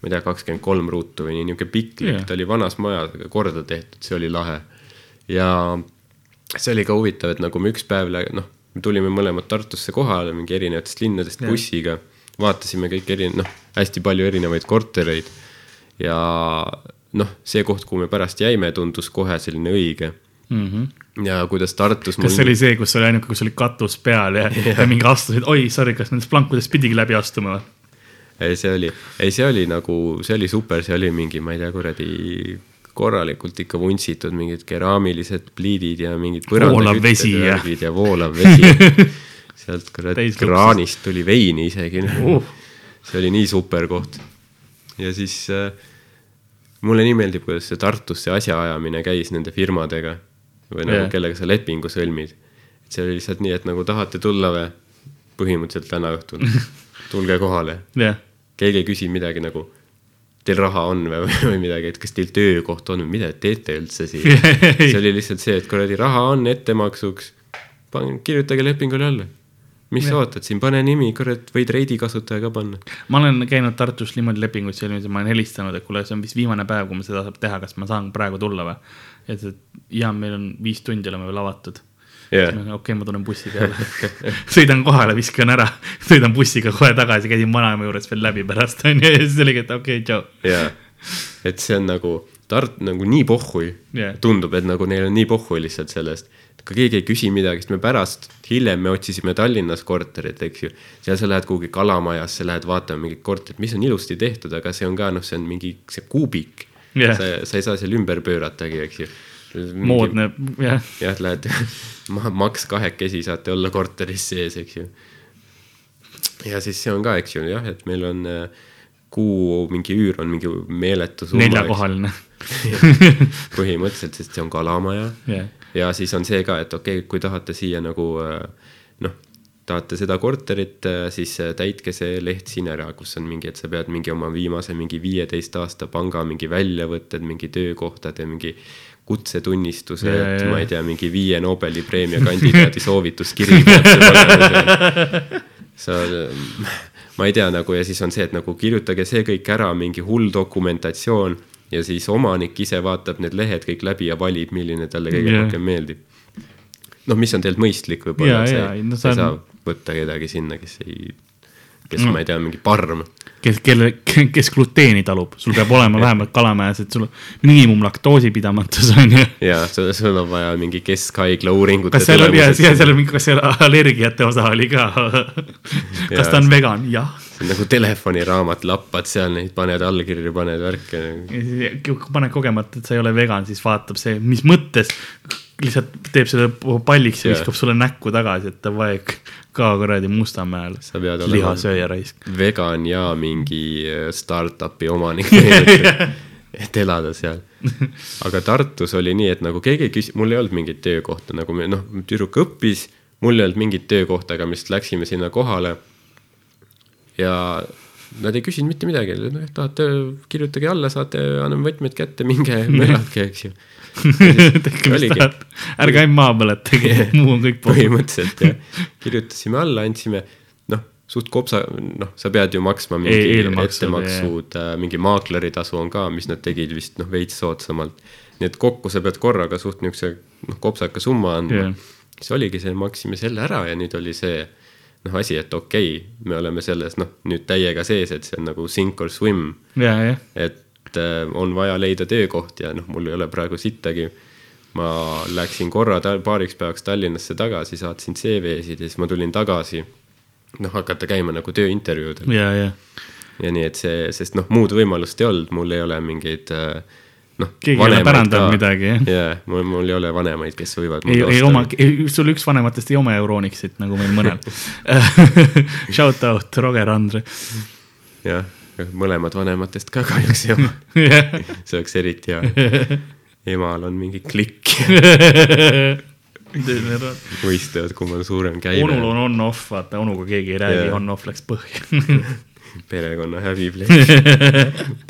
ma ei tea, kakskümmend kolm ruutu või nii, niisugune pikk yeah., ta oli vanas majas, aga korda tehtud, see oli lahe. ja see oli ka huvitav, et nagu me üks päev, noh, me tulime mõlemad Tartusse kohale mingi erinevatest linnadest yeah. bussiga, vaatasime kõik eri-, noh, hästi palju erinevaid kortereid ja noh, see koht, kuhu me pärast jäime, tundus kohe selline õige mm. -hmm ja kuidas Tartus. kas see oli see, kus oli ainuke, kus oli katus peal ja, ja mingi astusid, oi, sorry, kas nendest plankudest pidigi läbi astuma või? ei, see oli, ei, see oli nagu, see oli super, see oli mingi, ma ei tea, kuradi korralikult ikka vuntsitud mingid keraamilised pliidid ja mingid vesi ja. ja voolav vesi [laughs] sealt kuradi kraanist tuli veini isegi uh. see oli nii super koht. ja siis äh, mulle nii meeldib, kuidas see Tartus see asjaajamine käis nende firmadega või nagu yeah. kellega sa lepingu sõlmid. et see oli lihtsalt nii, et nagu tahate tulla või, põhimõtteliselt täna õhtul [laughs] tulge kohale yeah.. keegi ei küsi midagi nagu, teil raha on või, või midagi, et kas teil töökoht on või mida te teete üldse siin. [laughs] see oli lihtsalt see, et kuradi raha on ettemaksuks, kirjutage lepingule alla. mis sa ootad siin, pane nimi, kurat, võid Reidi kasutaja ka panna. ma olen käinud Tartus niimoodi lepinguid sõlmimas ja ma olen helistanud, et kuule, see on vist viimane päev, kui ma seda saab teha, kas ma saan praegu tulla või? et, et ja meil on viis tundi oleme veel avatud. jah, okei okay,, ma tulen bussi peale. sõidan kohale, viskan ära, [laughs] sõidan bussiga kohe tagasi, käisin vanaema juures veel läbi pärast [laughs] onju ja siis oligi, et okei okay,, tšau. jaa. et see on nagu Tart-, nagu nii pohhui Jah. tundub, et nagu neil on nii pohhui lihtsalt sellest. ka keegi ei küsi midagi, sest me pärast, hiljem me otsisime Tallinnas korterit, eks ju. seal sa lähed kuhugi kalamajasse, lähed vaatama mingit korterit, mis on ilusti tehtud, aga see on ka noh, see on mingi see kuubik Jah. sa, sa ei saa seal ümber pööratagi, eks ju. moodne, jah. jah, lähed [laughs] ma- maks kahekesi saate olla korteris sees, eks ju. ja siis see on ka, eks ju jah, et meil on äh, kuu mingi üür on mingi meeletu summa. neljakohaline. [laughs] põhimõtteliselt, sest see on kalamaja jah, ja siis on see ka, et okei okay,, kui tahate siia nagu äh, noh, tahate seda korterit, siis äh, täitke see leht siin ära, kus on mingi, et sa pead mingi oma viimase mingi viieteist aasta panga mingi väljavõtted, mingi töökohtade, mingi kutsetunnistuse Ja, ja, yeah,, et ja. ma ei tea, mingi viie Nobeli preemia kandidaadi soovituskiri [laughs] sa, ma ei tea nagu ja siis on see, et nagu kirjutage see kõik ära, mingi hull dokumentatsioon ja siis omanik ise vaatab need lehed kõik läbi ja valib, milline talle kõige yeah. rohkem meeldib. noh, mis on tegelikult mõistlik võib-olla jaa, ei no see on- võtta kedagi sinna, kes ei, kes No. ma ei tea, mingi parm. kes, kelle, [laughs] kes gluteeni talub, sul peab olema [laughs] vähemalt kalamajas, et sul miinimum laktoosipidamatus on ju. [laughs] ja sul, sul on vaja mingi keskhaigla uuringute kas seal on, ja, seal on mingi, kas seal allergiate osa oli ka? kas ta on vegan? jah. nagu telefoniraamat, lappad seal neid, paned allkirju, paned värke. paned kogemata, et sa ei ole vegan, siis vaatab see, mis mõttes, lihtsalt teeb selle palliks ja viskab sulle näkku tagasi, et davai, ka kuradi Mustamäel Sa pead olema- lihasööja raisk. vegan ja mingi äh, startup'i omanik, [laughs] et elada seal. aga Tartus oli nii, et nagu keegi ei küsi-, mul ei olnud mingit töökohta, nagu me noh, tüdruk õppis, mul ei olnud mingit töökohta, aga me lihtsalt läksime sinna kohale. ja nad ei küsinud mitte midagi, noh, tahate, kirjutage alla, saate, anname võtmed kätte, minge [laughs] möladke, eks ju. Tehke mis tahate, ärge ainult maha põletage, [laughs] muu on kõik põhimõtteliselt jah, kirjutasime alla, andsime, noh, suht kopsa, noh, sa pead ju maksma mingi E- eelmaksud, ettemaksud, mingi maakleritasu on ka, mis nad tegid vist noh, veits soodsamalt. nii et kokku sa pead korraga suht niisuguse noh, kopsaka summa andma. Yeah.. siis oligi see, maksime selle ära ja nüüd oli see noh, asi, et okei okay,, me oleme selles noh, nüüd täiega sees, et see on nagu sink or swim. Jah, et äh, on vaja leida töökoht ja noh, mul ei ole praegu sittagi. ma läksin korra paariks päevaks Tallinnasse tagasi, saatsin CV-sid ja siis ma tulin tagasi. noh, hakata käima nagu tööintervjuudel ja, ja ja nii, et see, sest noh, muud võimalust ei olnud, mul ei ole mingeid äh, noh. Keegi ei ole pärandanud midagi, jah. jah, mul, mul ei ole vanemaid, kes võivad. ei, ei oma, sul üks vanematest ei oma Euronixit nagu meil mõnel. [laughs] [laughs] Shout out Roger Andre. jah, mõlemad vanematest ka kahjuks ei oma. [laughs] see oleks eriti hea. emal on mingi klikk, võistlevad, kumb on suurem käive onul. on on-off, vaata onuga keegi ei räägi on-off läks põhja. [laughs] perekonna häbiplekk.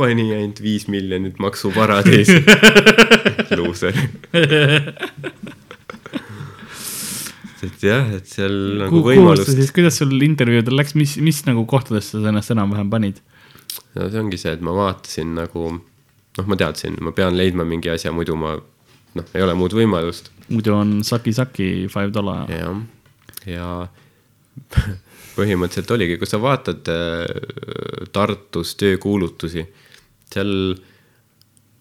pani ainult viis miljonit maksuparadiisi. [laughs] luuser. et jah, et seal nagu kuhu sa võimalust, kuidas sul intervjuudel läks, mis, mis nagu kohtadesse sa ennast enam-vähem panid? No see ongi see, et ma vaatasin nagu noh, ma teadsin, ma pean leidma mingi asja, muidu ma noh, ei ole muud võimalust. muidu on saki-saki five dollar. jah, ja [laughs] põhimõtteliselt oligi, kui sa vaatad äh, Tartus töökuulutusi, seal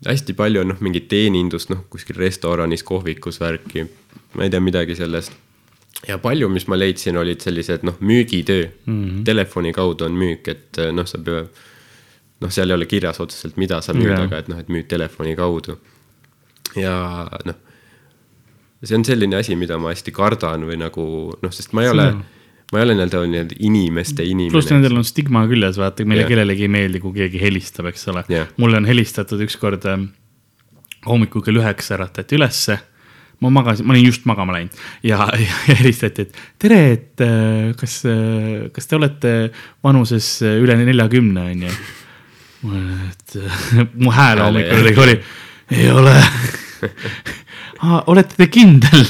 hästi palju on noh, mingit teenindust, noh kuskil restoranis, kohvikus värki, ma ei tea midagi sellest. ja palju, mis ma leidsin, olid sellised noh, müügitöö mm, -hmm. telefoni kaudu on müük, et äh, noh, sa pead, noh, seal ei ole kirjas otseselt, mida sa müüd yeah., aga et noh, et müüd telefoni kaudu. ja noh, see on selline asi, mida ma hästi kardan või nagu noh, sest ma ei ole on-, ma ei ole nii-öelda nii-öelda inimeste pluss inimene. nendel on stigma küljes, vaata, meile Jah. kellelegi ei meeldi, kui keegi helistab, eks ole Jah.. mulle on helistatud ükskord ähm, hommikul kell üheksa äratati ülesse. ma magasin, ma olin just magama läinud ja, ja [laughs] helistati, et tere, et äh, kas, kas te olete vanuses äh, üle neljakümne, onju. Et [laughs] mu hääl hommikul oli, oli, ei ole. [laughs] Ah,. olete te kindel?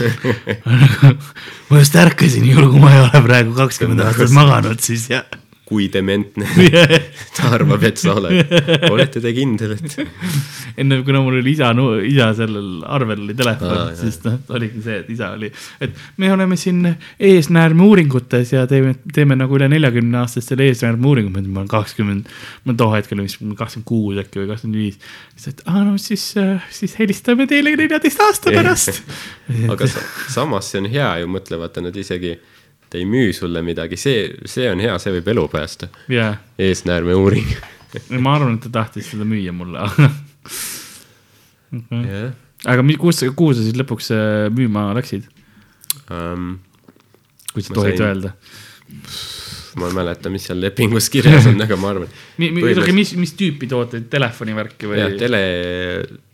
[laughs] Ma just ärkasin, juhul kui ma ei ole praegu kakskümmend aastat maganud, siis jah kui dementne [laughs] [laughs] ta arvab, et sa oled. olete te kindel, et? [laughs] enne, kuna mul oli isa, isa sellel arvel oli telefon, siis noh, oligi see, et isa oli, et me oleme siin eesnäärme uuringutes ja teeme, teeme nagu üle neljakümne aastastele eesnäärme uuringuid, ma olen kakskümmend, ma too hetkel vist kakskümmend kuus äkki või kakskümmend viis. siis, et aa no siis, siis helistame teile neljateist aasta pärast. aga samas see on hea ju, mõtle, vaata nad isegi ta ei müü sulle midagi, see, see on hea, see võib elu päästa. Yeah.. eesnäärme uuring. [laughs] Ma arvan, et ta tahtis seda müüa mulle. [laughs] Okay.. Yeah. aga kus, kuhu sa siis lõpuks äh, müüma läksid? Um,? kui sa tohid sain... öelda ma ei mäleta, mis seal lepingus kirjas on, aga ma arvan. Põhimõtteliselt... [laughs] mis, mis tüüpi tooteid, telefonivärki või? jah, tele,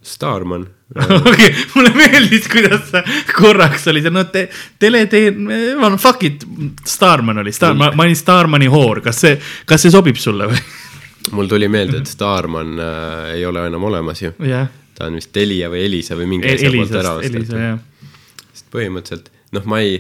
Starman [laughs] okei mulle meeldis, kuidas sa korraks olid, no te, teleteen, fuck it, Starman oli, Star, ma, ma olin Starmani hoor, kas see, kas see sobib sulle või? mul tuli meelde, et Starman äh, ei ole enam olemas ju yeah.. ta on vist Telia või Elisa või mingi asja poolt ära ostetud. sest põhimõtteliselt, noh, ma ei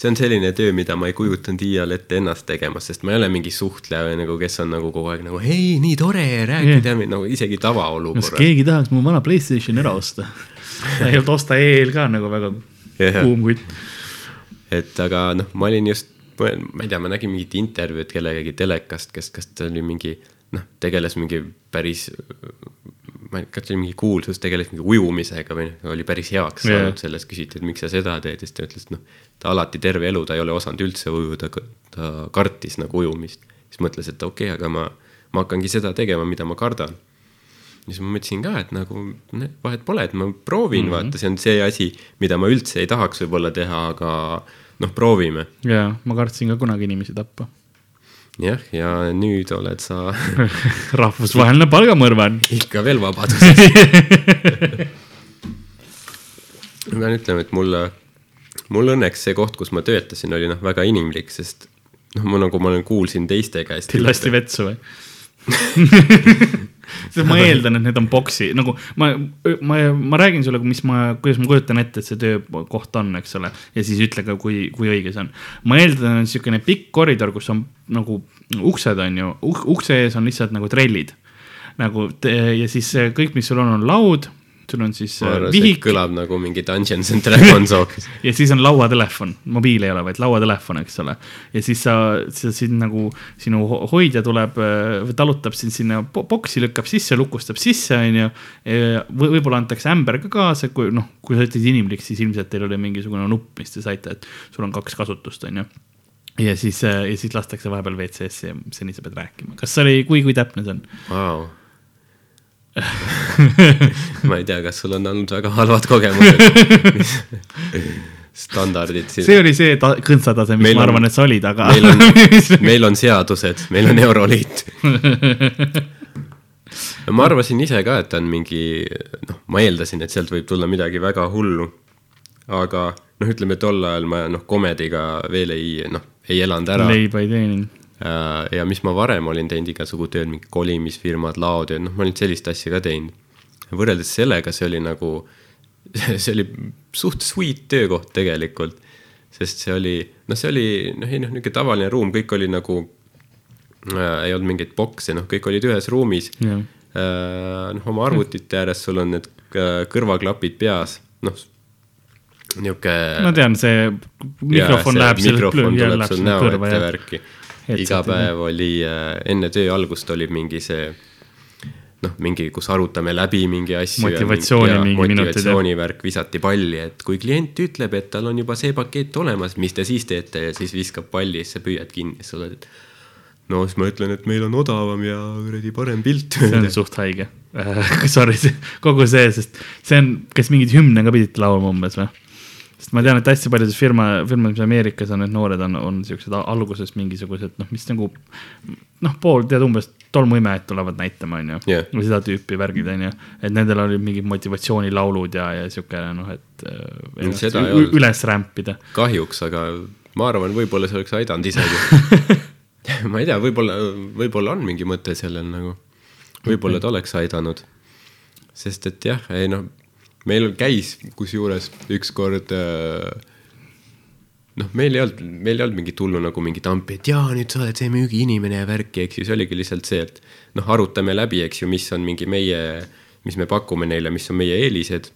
see on selline töö, mida ma ei kujutanud iial ette ennast tegemas, sest ma ei ole mingi suhtleja või nagu, kes on nagu kogu aeg nagu hei, nii tore rääkida yeah., nagu isegi tavaolukorras. keegi tahaks mu vana Playstationi ära osta. [laughs] ei olnud osta EL ka nagu väga yeah. kuum kutt. et aga noh, ma olin just, ma ei tea, ma nägin mingit intervjuud kellegagi telekast, kes, kas ta oli mingi noh, tegeles mingi päris ma ei tea, kas see oli mingi kuulsus, tegeles mingi ujumisega või noh, oli päris heaks yeah. saanud selles, küsiti, et miks sa seda teed ja siis ta ütles, et noh, ta alati terve elu, ta ei ole osanud üldse ujuda, ta kartis nagu ujumist. siis mõtles, et okei okay,, aga ma, ma hakkangi seda tegema, mida ma kardan. siis ma mõtlesin ka, et nagu vahet pole, et ma proovin mm, -hmm. vaata, see on see asi, mida ma üldse ei tahaks võib-olla teha, aga noh, proovime. jaa, ma kartsin ka kunagi inimesi tappa jah, ja nüüd oled sa [laughs] rahvusvaheline palgamõrvar. ikka veel vabaduses [laughs] ma pean ütlema, et mulle, mul õnneks see koht, kus ma töötasin, oli noh, väga inimlik, sest noh, ma nagu ma kuulsin teiste käest. Teil lasti vetsu või [laughs] sest ma eeldan, et need on boksi, nagu ma, ma, ma räägin sulle, mis ma, kuidas ma kujutan ette, et see töökoht on, eks ole. ja siis ütle ka, kui, kui õige see on. ma eeldan, et niisugune pikk koridor, kus on nagu uksed on ju, ukse ees on lihtsalt nagu trellid. nagu ja siis kõik, mis sul on, on laud sul on siis ma arvan, vihik. kõlab nagu mingi Dungeons and Dragons hoopis [laughs] ja siis on lauatelefon, mobiil ei ole, vaid lauatelefon, eks ole. ja siis sa, sa siin nagu, sinu hoidja tuleb, äh, talutab sind sinna boksi, lükkab sisse, lukustab sisse, on ju. võib-olla antakse ämber ka kaasa, kui noh, kui sa ütled inimlik, siis ilmselt teil oli mingisugune nupp, mis te saite, et sul on kaks kasutust, on ju ja siis, äh, ja siis lastakse vahepeal WC-sse ja seni sa pead rääkima. kas see oli, kui, kui täpne see on wow.? [laughs] ma ei tea, kas sul on olnud väga halvad kogemused standardid siin. see oli see ta-, kõntsatase, mis meil ma arvan, et sa olid, aga. meil on [laughs] meil on seadused, meil on Euroliit no [laughs] ma arvasin ise ka, et on mingi, noh, ma eeldasin, et sealt võib tulla midagi väga hullu. aga noh, ütleme tol ajal ma noh, komediga veel ei, noh, ei elanud ära. leiba ei teeninud ja mis ma varem olin teinud igasugu tööd, mingi kolimisfirmad, laotööd, noh, ma olin sellist asja ka teinud. võrreldes sellega, see oli nagu, [laughs] see oli suht sweet töökoht tegelikult. sest see oli, noh, see oli, noh, ei noh, niisugune tavaline ruum, kõik oli nagu äh,, ei olnud mingeid bokse, noh, kõik olid ühes ruumis yeah.. Äh, noh, oma arvutite ääres sul on need äh, kõrvaklapid peas, noh nihuke. ma tean, see mikrofon ja, läheb. mikrofon tuleb sul näo ette värki iga päev oli äh, enne töö algust oli mingi see noh, mingi, kus arutame läbi mingi asju. motivatsiooni mingi, mingi motivatsioonivärk visati palli, et kui klient ütleb, et tal on juba see pakett olemas, mis te siis teete ja siis viskab palli ja siis sa püüad kinni, siis sa oled, et no siis ma ütlen, et meil on odavam ja kuradi parem pilt. see on suht haige [laughs] Sorry, kogu see, sest see on, kas mingeid hümne ka pidite laulma umbes või? Sest ma tean, et hästi paljudes firma, firmades Ameerikas on need noored on, on siuksed alguses mingisugused noh, mis nagu noh, pool tead umbes tolmuimejad tulevad näitama, onju yeah.. või seda tüüpi värgid, onju. et nendel olid mingid motivatsioonilaulud ja, ja siuke noh, et äh, üles rämpida. kahjuks, aga ma arvan, võib-olla see oleks aidanud isegi [laughs] ma ei tea, võib-olla, võib-olla on mingi mõte sellel nagu võib-olla ta oleks aidanud. sest et jah, ei noh, meil käis kusjuures ükskord äh, noh, meil ei olnud, meil ei olnud mingit hullu nagu mingit ampi, et jaa, nüüd sa oled see müügiinimene ja värki, eks ju, see oligi lihtsalt see, et noh, arutame läbi, eks ju, mis on mingi meie, mis me pakume neile, mis on meie eelised.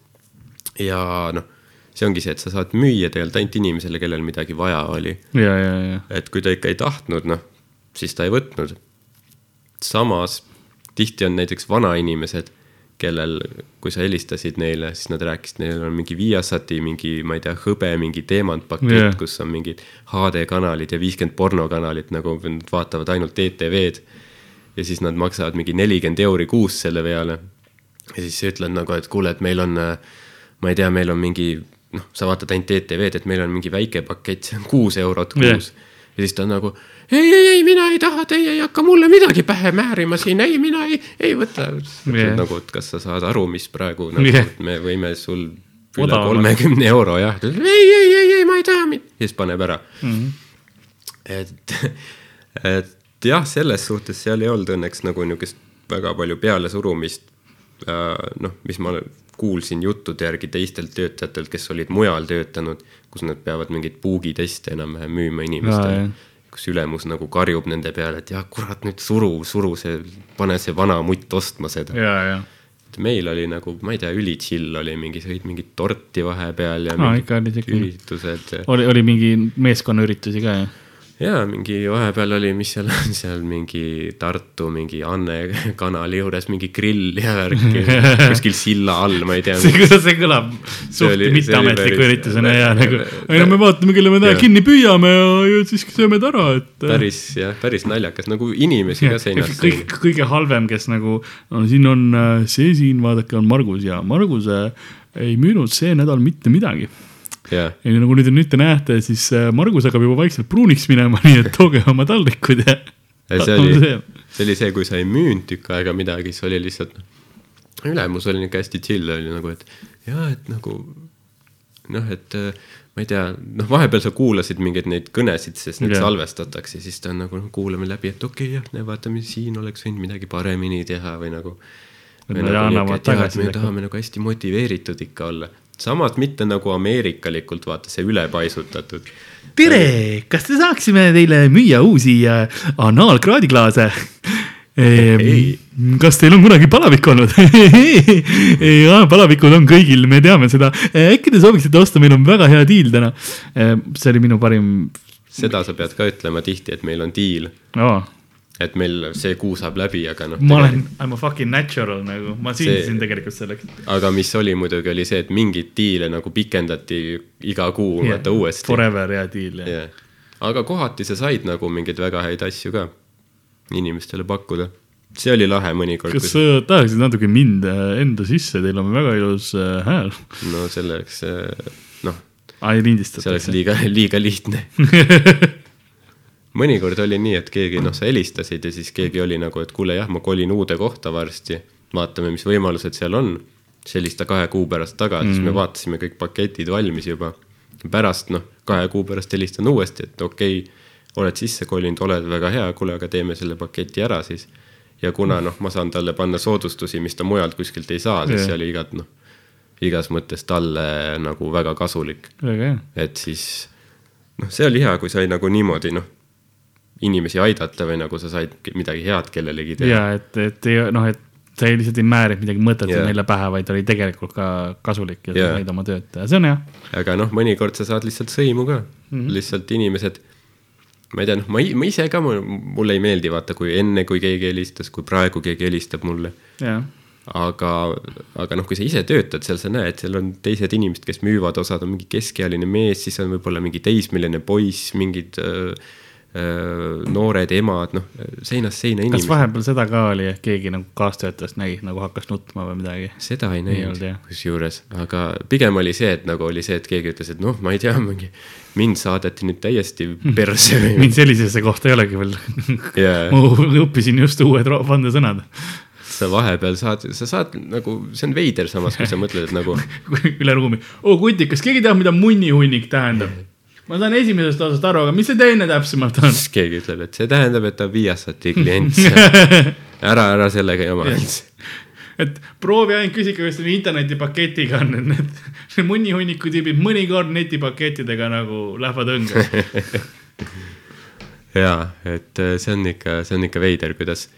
ja noh, see ongi see, et sa saad müüa tegelikult ainult inimesele, kellel midagi vaja oli. et kui ta ikka ei tahtnud, noh, siis ta ei võtnud. samas tihti on näiteks vanainimesed kellel, kui sa helistasid neile, siis nad rääkisid, neil on mingi Viasati mingi, ma ei tea, hõbe mingi teemantpakett yeah., kus on mingid HD kanalid ja viiskümmend pornokanalit, nagu nad vaatavad ainult ETV-d. ja siis nad maksavad mingi nelikümmend euri kuus selle peale. ja siis sa ütled nagu, et kuule, et meil on, ma ei tea, meil on mingi, noh, sa vaatad ainult ETV-d, et meil on mingi väike pakett, see on kuus eurot kuus yeah. ja siis ta on nagu ei, ei, ei, mina ei taha, teie ei hakka mulle midagi pähe määrima siin, ei, mina ei, ei võta yeah.. nagu, et kas sa saad aru, mis praegu nagu yeah. me võime sul üle kolmekümne euro jah, ei, ei, ei, ei, ma ei taha, ja siis paneb ära mm. -hmm. et, et jah, selles suhtes seal ei olnud õnneks nagu niisugust väga palju pealesurumist äh,. noh, mis ma kuulsin juttude järgi teistelt töötajatelt, kes olid mujal töötanud, kus nad peavad mingeid puugiteste enam-vähem müüma inimestele kus ülemus nagu karjub nende peale, et jah, kurat nüüd suru, suru see, pane see vana mutt ostma seda. et meil oli nagu, ma ei tea, üli chill oli mingi, sõid mingit torti vahepeal ja no, mingid üritused. oli, oli mingi meeskonnaüritusi ka, jah? Jaa, mingi vahepeal oli, mis seal on, seal mingi Tartu mingi Anne kanali juures mingi grill ja värki [laughs] kuskil silla all, ma ei tea. see, kuidas see kõlab suht mitteametliku üritusena ja nagu, ei no me vaatame, kelle me täna kinni püüame ja, ja siis sööme ta ära, et. päris jah, päris naljakas, nagu inimesi ka seinast. kõik, kõige halvem, kes nagu, no siin on äh, see siin, vaadake, on Margus ja Margus äh, ei müünud see nädal mitte midagi. Ja nagu nüüd, nüüd te näete, siis äh, Margus hakkab juba vaikselt pruuniks minema, [laughs] nii et tooge oma taldrikud ja. see [laughs] oli, see oli see, kui sa ei müünud tükk aega midagi, siis oli lihtsalt, ülemus oli nihuke hästi chill oli nagu, et ja, et nagu noh, et äh, ma ei tea, noh, vahepeal sa kuulasid mingeid neid kõnesid, sest need yeah. salvestatakse, siis ta on nagu noh, kuulame läbi, et okei okay,, jah, vaatame, siin oleks võinud midagi paremini teha või nagu. nagu me tahame nagu hästi motiveeritud ikka olla samas mitte nagu ameerikalikult, vaata see ülepaisutatud. tere, kas te saaksime teile müüa uusi äh, anaalkraadiklaase Hey. kas teil on kunagi palavik olnud [laughs] palavikud on kõigil, me teame seda. äkki te sooviksite osta, meil on väga hea diil täna. see oli minu parim. seda sa pead ka ütlema tihti, et meil on diil oh et meil see kuu saab läbi, aga noh. ma olen, I m a fucking natural nagu, ma sündisin tegelikult selleks. aga mis oli muidugi, oli see, et mingeid diile nagu pikendati iga kuu yeah, vaata uuesti. Forever ja diil ja yeah.. aga kohati sa said nagu mingeid väga häid asju ka inimestele pakkuda. see oli lahe mõnikord. kas sa tahaksid natuke mind äh, enda sisse, teil on väga ilus äh, hääl. no selleks, äh, noh. aa, ei lindistatakse. see oleks liiga, liiga lihtne [laughs] mõnikord oli nii, et keegi, noh, sa helistasid ja siis keegi oli nagu, et kuule, jah, ma kolin uude kohta varsti, vaatame, mis võimalused seal on. siis helista kahe kuu pärast tagasi mm, -hmm. siis me mhm. vaatasime kõik paketid valmis juba. pärast, noh, kahe kuu pärast helistan uuesti, et okei okay,, oled sisse kolinud, oled väga hea, kuule, aga teeme selle paketi ära siis. ja kuna noh, ma saan talle panna soodustusi, mis ta mujalt kuskilt ei saa, siis yeah. see oli igat noh, igas mõttes talle nagu väga kasulik. et siis noh, see oli hea, kui sai nagu niimoodi noh inimesi aidata või nagu sa said midagi head kellelegi teha. ja et, et noh, et sa ei lihtsalt ei määrinud midagi mõtet yeah. neile pähe, vaid oli tegelikult ka kasulik ja yeah. sa said oma tööd teha, see on hea. aga noh, mõnikord sa saad lihtsalt sõimu ka mm, -hmm. lihtsalt inimesed, ma ei tea, noh, ma, ma ise ka, mulle ei meeldi vaata, kui enne, kui keegi helistas, kui praegu keegi helistab mulle yeah. aga, aga noh, kui sa ise töötad seal, sa näed, seal on teised inimesed, kes müüvad, osad on mingi keskealine mees, siis on võib-olla mingi teismeline poiss, mingid äh, noored emad, noh, seinast seina inimesed. kas vahepeal seda ka oli, et keegi nagu kaastöötajast nägi, nagu hakkas nutma või midagi? seda ei näinud kusjuures, aga pigem oli see, et nagu oli see, et keegi ütles, et noh, ma ei tea, mingi mind saadeti nüüd täiesti [laughs] perse mind sellisesse kohta ei olegi veel [laughs] yeah. [laughs] ma õppisin just uued vandesõnad sa vahepeal saad, sa saad nagu, see on veider samas, kui sa mõtled, et nagu üle ruumi, oo kutik, kas keegi teab, mida munnihunnik tähendab? Ma saan esimesest osast aru, aga mis see teine täpsemalt on? siis keegi ütleb, et see tähendab, et ta on Viasati klient. [laughs] ära, ära sellega jama. et proovi ainult küsige, kas teil internetipaketiga on need, need, need munnihunniku tüübid mõnikord netipakettidega nagu lähevad õnge. [laughs] jaa, et äh, see on ikka, see on ikka veider, kuidas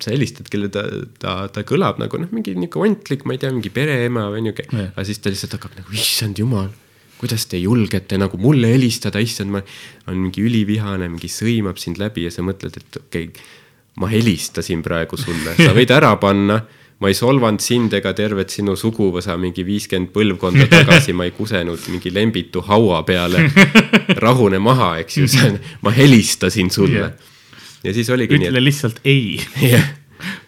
sa helistad, kelle ta, ta, ta kõlab nagu noh, mingi nihuke ontlik, ma ei tea, mingi pereema või nihuke aga siis ta lihtsalt hakkab nagu, issand jumal, kuidas te julgete nagu mulle helistada, issand, ma on mingi ülivihane, mingi sõimab sind läbi ja sa mõtled, et okei okay,, ma helistasin praegu sulle, sa võid ära panna, ma ei solvanud sind ega tervet sinu suguvõsa mingi viiskümmend põlvkonda tagasi, ma ei kusenud mingi lembitu haua peale. rahune maha, eks ju, see on, ma helistasin sulle Jah. ja siis oligi nii, ütle lihtsalt ei. et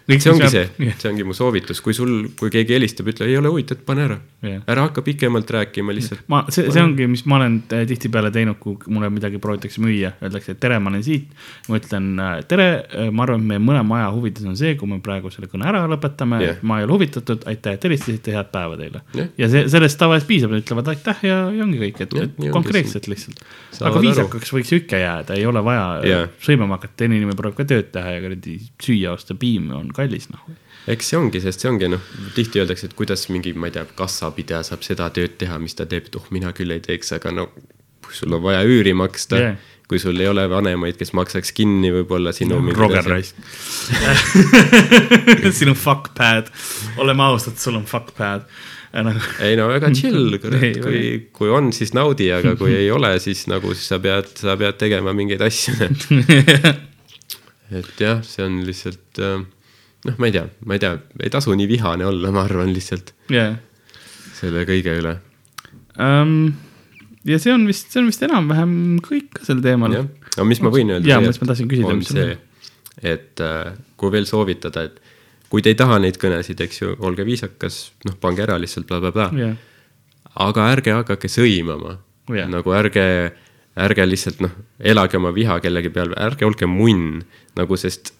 jah, see ongi see, Jah. see ongi mu soovitus, kui sul, kui keegi helistab, ütle ei ole huvitatud, pane ära Jah.. ära hakka pikemalt rääkima lihtsalt. ma, see, see ongi, mis ma olen äh, tihtipeale teinud, kui mulle midagi proovitakse müüa, öeldakse, et tere, ma olen siit. ma ütlen äh, tere, ma arvan, et meie mõlema aja huvides on see, kui me praegu selle kõne ära lõpetame yeah., ma ei ole huvitatud, aitäh, et helistasite, head päeva teile Jah. ja see, sellest tavaliselt piisab, nad ütlevad aitäh ja, ja ongi kõik, et ongi konkreetselt lihtsalt. Aga viisakaks võiks ikka jääda, ei ole vaja yeah. sõimama hakata, teine inimene proovib ka tööd teha ja kuradi süüa osta, piim on kallis, noh. eks see ongi, sest see ongi noh, tihti öeldakse, et kuidas mingi, ma ei tea, kassapidaja saab seda tööd teha, mis ta teeb, et oh, mina küll ei teeks, aga no sul on vaja üüri maksta yeah., kui sul ei ole vanemaid, kes maksaks kinni võib-olla sinu mingid Roger. Rice. [laughs] sinu fuck pad, oleme ausad, sul on fuck pad. nagu ei no väga chill, [laughs] kurat kui, kui on, siis naudi, aga kui ei ole, siis nagu siis sa pead, sa pead tegema mingeid asju. [laughs] et jah, see on lihtsalt äh, noh, ma ei tea, ma ei tea, ei tasu nii vihane olla, ma arvan lihtsalt jah selle kõige üle. um,. ja see on vist, see on vist enam-vähem kõik ka sel teemal. jah, aga mis ma võin öelda Jaa, mis ma tahtsin küsida, on mis see, et äh, kui veel soovitada, et kui te ei taha neid kõnesid, eks ju, olge viisakas, noh, pange ära lihtsalt blablabla bla,. jah, aga ärge hakake sõimama Jah. nagu ärge, ärge lihtsalt noh, elage oma viha kellegi peal, ärge olge munn nagu, sest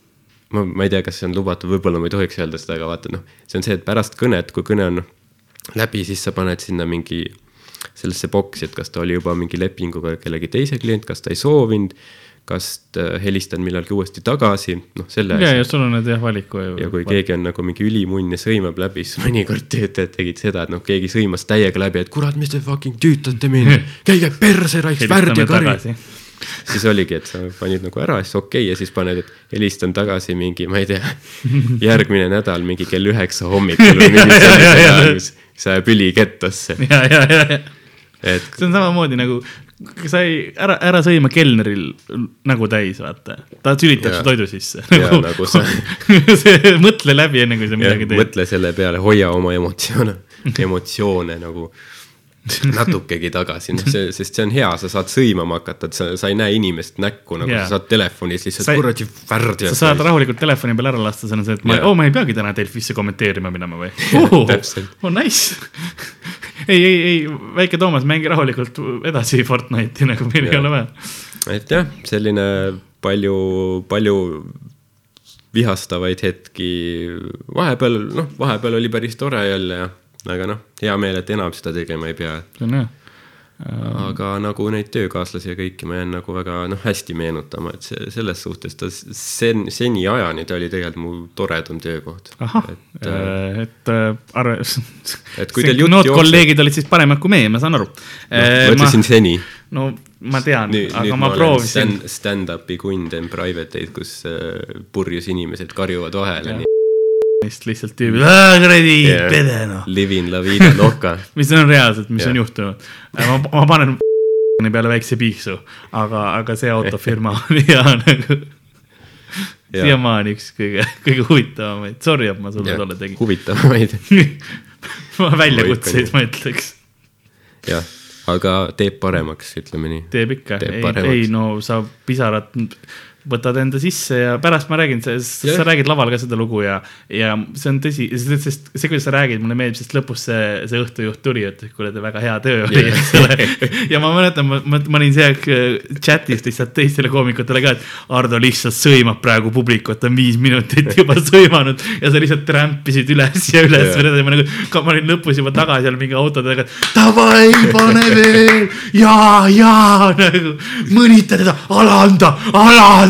ma, ma ei tea, kas see on lubatud, võib-olla ma ei tohiks öelda seda, aga vaata noh, see on see, et pärast kõnet, kui kõne on läbi, siis sa paned sinna mingi sellesse boksi, et kas ta oli juba mingi lepinguga kellegi teise klient, kas ta ei soovinud, kas ta- helistan millalgi uuesti tagasi, noh selle ja, ja sul on need jah valiku. ja kui keegi on nagu mingi ülimunn ja sõimab läbi, siis mõnikord töötajad tegid seda, et noh, keegi sõimas täiega läbi, et kurat, mis te fucking tüütate mind, [laughs] käige perse, raisk, värd ja kari. Siis oligi, et sa panid nagu ära, siis okei okay, ja siis paned, et helistan tagasi mingi, ma ei tea, [laughs] järgmine nädal mingi kell üheksa hommikul või mingi sellisel ajal, kus sa jääb ülikettasse, ja, ja, ja, ja et see on samamoodi nagu, sa ei, ära, ära sõima kelneril nägu täis, vaata. ta sülitab su toidu sisse. Jaa, nagu sa- see, [laughs] mõtle läbi, enne kui sa midagi teed. mõtle selle peale, hoia oma emotsioone, emotsioone nagu [laughs] natukegi tagasi, noh see, sest see on hea, sa saad sõimama hakata, et sa, sa ei näe inimest näkku nagu yeah. sa saad telefonis lihtsalt Sa ei- kuradi värd sa saad rahulikult telefoni peal ära lasta, see on see, et ma Jaa., oo, ma ei peagi täna Delfisse kommenteerima minema või [laughs] oh,? oh nice. [laughs] ei, ei, ei, väike Toomas, mängi rahulikult edasi Fortnite'i, nagu meil ei Jaa. ole vaja. et jah, selline palju, palju vihastavaid hetki, vahepeal, noh, vahepeal oli päris tore jälle ja aga noh, hea meel, et enam seda tegema ei pea. see on hea. aga nagu neid töökaaslasi ja kõiki ma jään nagu väga noh, hästi meenutama, et see selles suhtes ta sen-, seniajani ta oli tegelikult mu toredam töökoht. ahah, et äh, et äh, arve, [laughs] Et kui teil jutt jookseb- kolleegid olid siis paremad kui meie, ma saan aru. noh, ma ütlesin seni. no ma tean, aga nüüd ma ma proovisin stand,. stand-up'i kund, teen private eid, kus äh, purjus inimesed karjuvad vahele Jah. Neist lihtsalt tüübid, kuradi Yeah. pede noh. livin la vida loca. [laughs] mis on reaalselt, mis Jah. on juhtunud. ma, ma panen [laughs] peale väikse piiksu, aga, aga see autofirma [laughs] on hea nagu. siiamaani üks kõige, kõige huvitavamaid, sorry, et ma sulle tolle tegin. huvitavamaid, väljakutseid ma ütleks, jah, aga teeb paremaks, ütleme nii. teeb ikka, ei, ei no sa pisarad, võtad enda sisse ja pärast ma räägin, sa, räägid laval ka seda lugu ja, ja see on tõsi, sest see, kuidas sa räägid, mulle meeldib, sest lõpus see, see õhtujuht tuli, et kuule, te väga hea töö oli, eks ole. ja ma mäletan, ma, ma, ma olin see aeg äh, chat'is lihtsalt teistele koomikutele ka, et Ardo lihtsalt sõimab praegu publikut, on viis minutit juba sõimanud ja sa lihtsalt trämpisid üles ja üles yeah. ma nagu, ma olin lõpus juba tagasi seal mingi autode taga, et davai, [laughs] pane veel ja, ja nagu mõnita teda, alanda, alanda.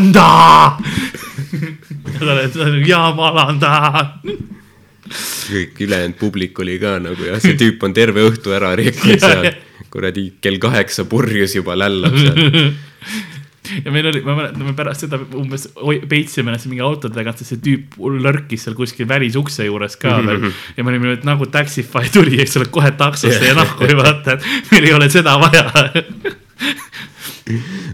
Oled, sa oled, ja ma alandan. kõik ülejäänud publik oli ka nagu jah, see tüüp on terve õhtu ära rikkunud seal. [laughs] kuradi kell kaheksa purjus juba lällab seal. ja meil oli, ma mäletan, me pärast seda umbes oi- peitsime ennast mingi autode tagant, sest see tüüp lörkis seal kuskil välisukse juures ka veel. [laughs] ja me olime, et nagu Taxify tuli, eks ole, kohe taksosse ja [laughs] nahku ei vaata, et meil ei ole seda vaja.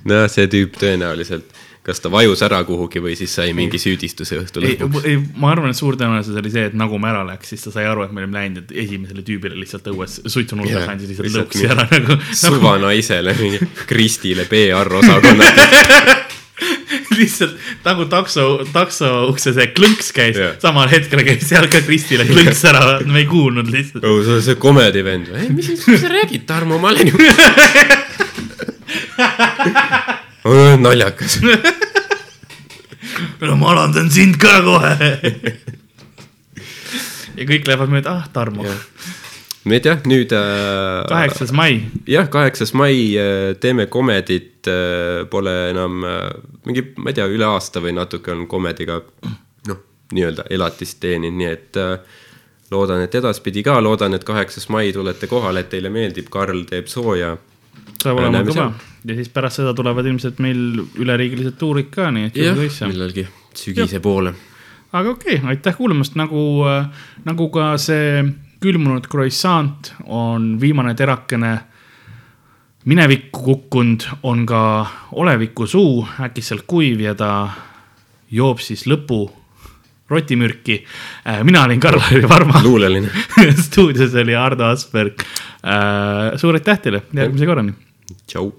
noh, see tüüp tõenäoliselt, kas ta vajus ära kuhugi või siis sai mingi süüdistuse õhtu ei, lõpuks. ei, ma arvan, et suur tõenäosus oli see, et nagu me ära läks, siis ta sai aru, et me olime läinud, et esimesele tüübile lihtsalt õues suitsunurgas andis lihtsalt lõuksi ära nagu, nagu suva naisele, mingi Kristile PR osakonnast. [laughs] lihtsalt nagu takso, takso ukse see klõnks käis yeah., samal hetkel käis seal ka Kristile klõnks ära, me ei kuulnud lihtsalt. oh, sa oled see komedi vend või? mis sa räägid, Tarmo, ma olen ju. [laughs] naljakas. [laughs] no ma alandan sind ka kohe. [laughs] ja kõik lähevad mööda, ah Tarmo, nüüd jah, nüüd äh,. kaheksas mai, jah, kaheksas mai äh, teeme komedit, pole enam äh, mingi, ma ei tea, üle aasta või natuke on komediga noh, nii-öelda elatist teeninud, nii et äh, loodan, et edaspidi ka, loodan, et kaheksas mai tulete kohale, et teile meeldib, Karl teeb sooja. Saab olema kõva ja siis pärast seda tulevad ilmselt meil üleriigilised tuurid ka, nii et jah millalgi sügise poole. aga okei okay,, aitäh kuulamast, nagu, nagu ka see külmunud croissant on viimane terakene minevikku kukkunud, on ka oleviku suu äkitselt kuiv ja ta joob siis lõpu rotimürki. mina olin Karl-Lari Varma, luuleline. [laughs] stuudios oli Ardo Asperg. suur aitäh teile, järgmise korrani tšau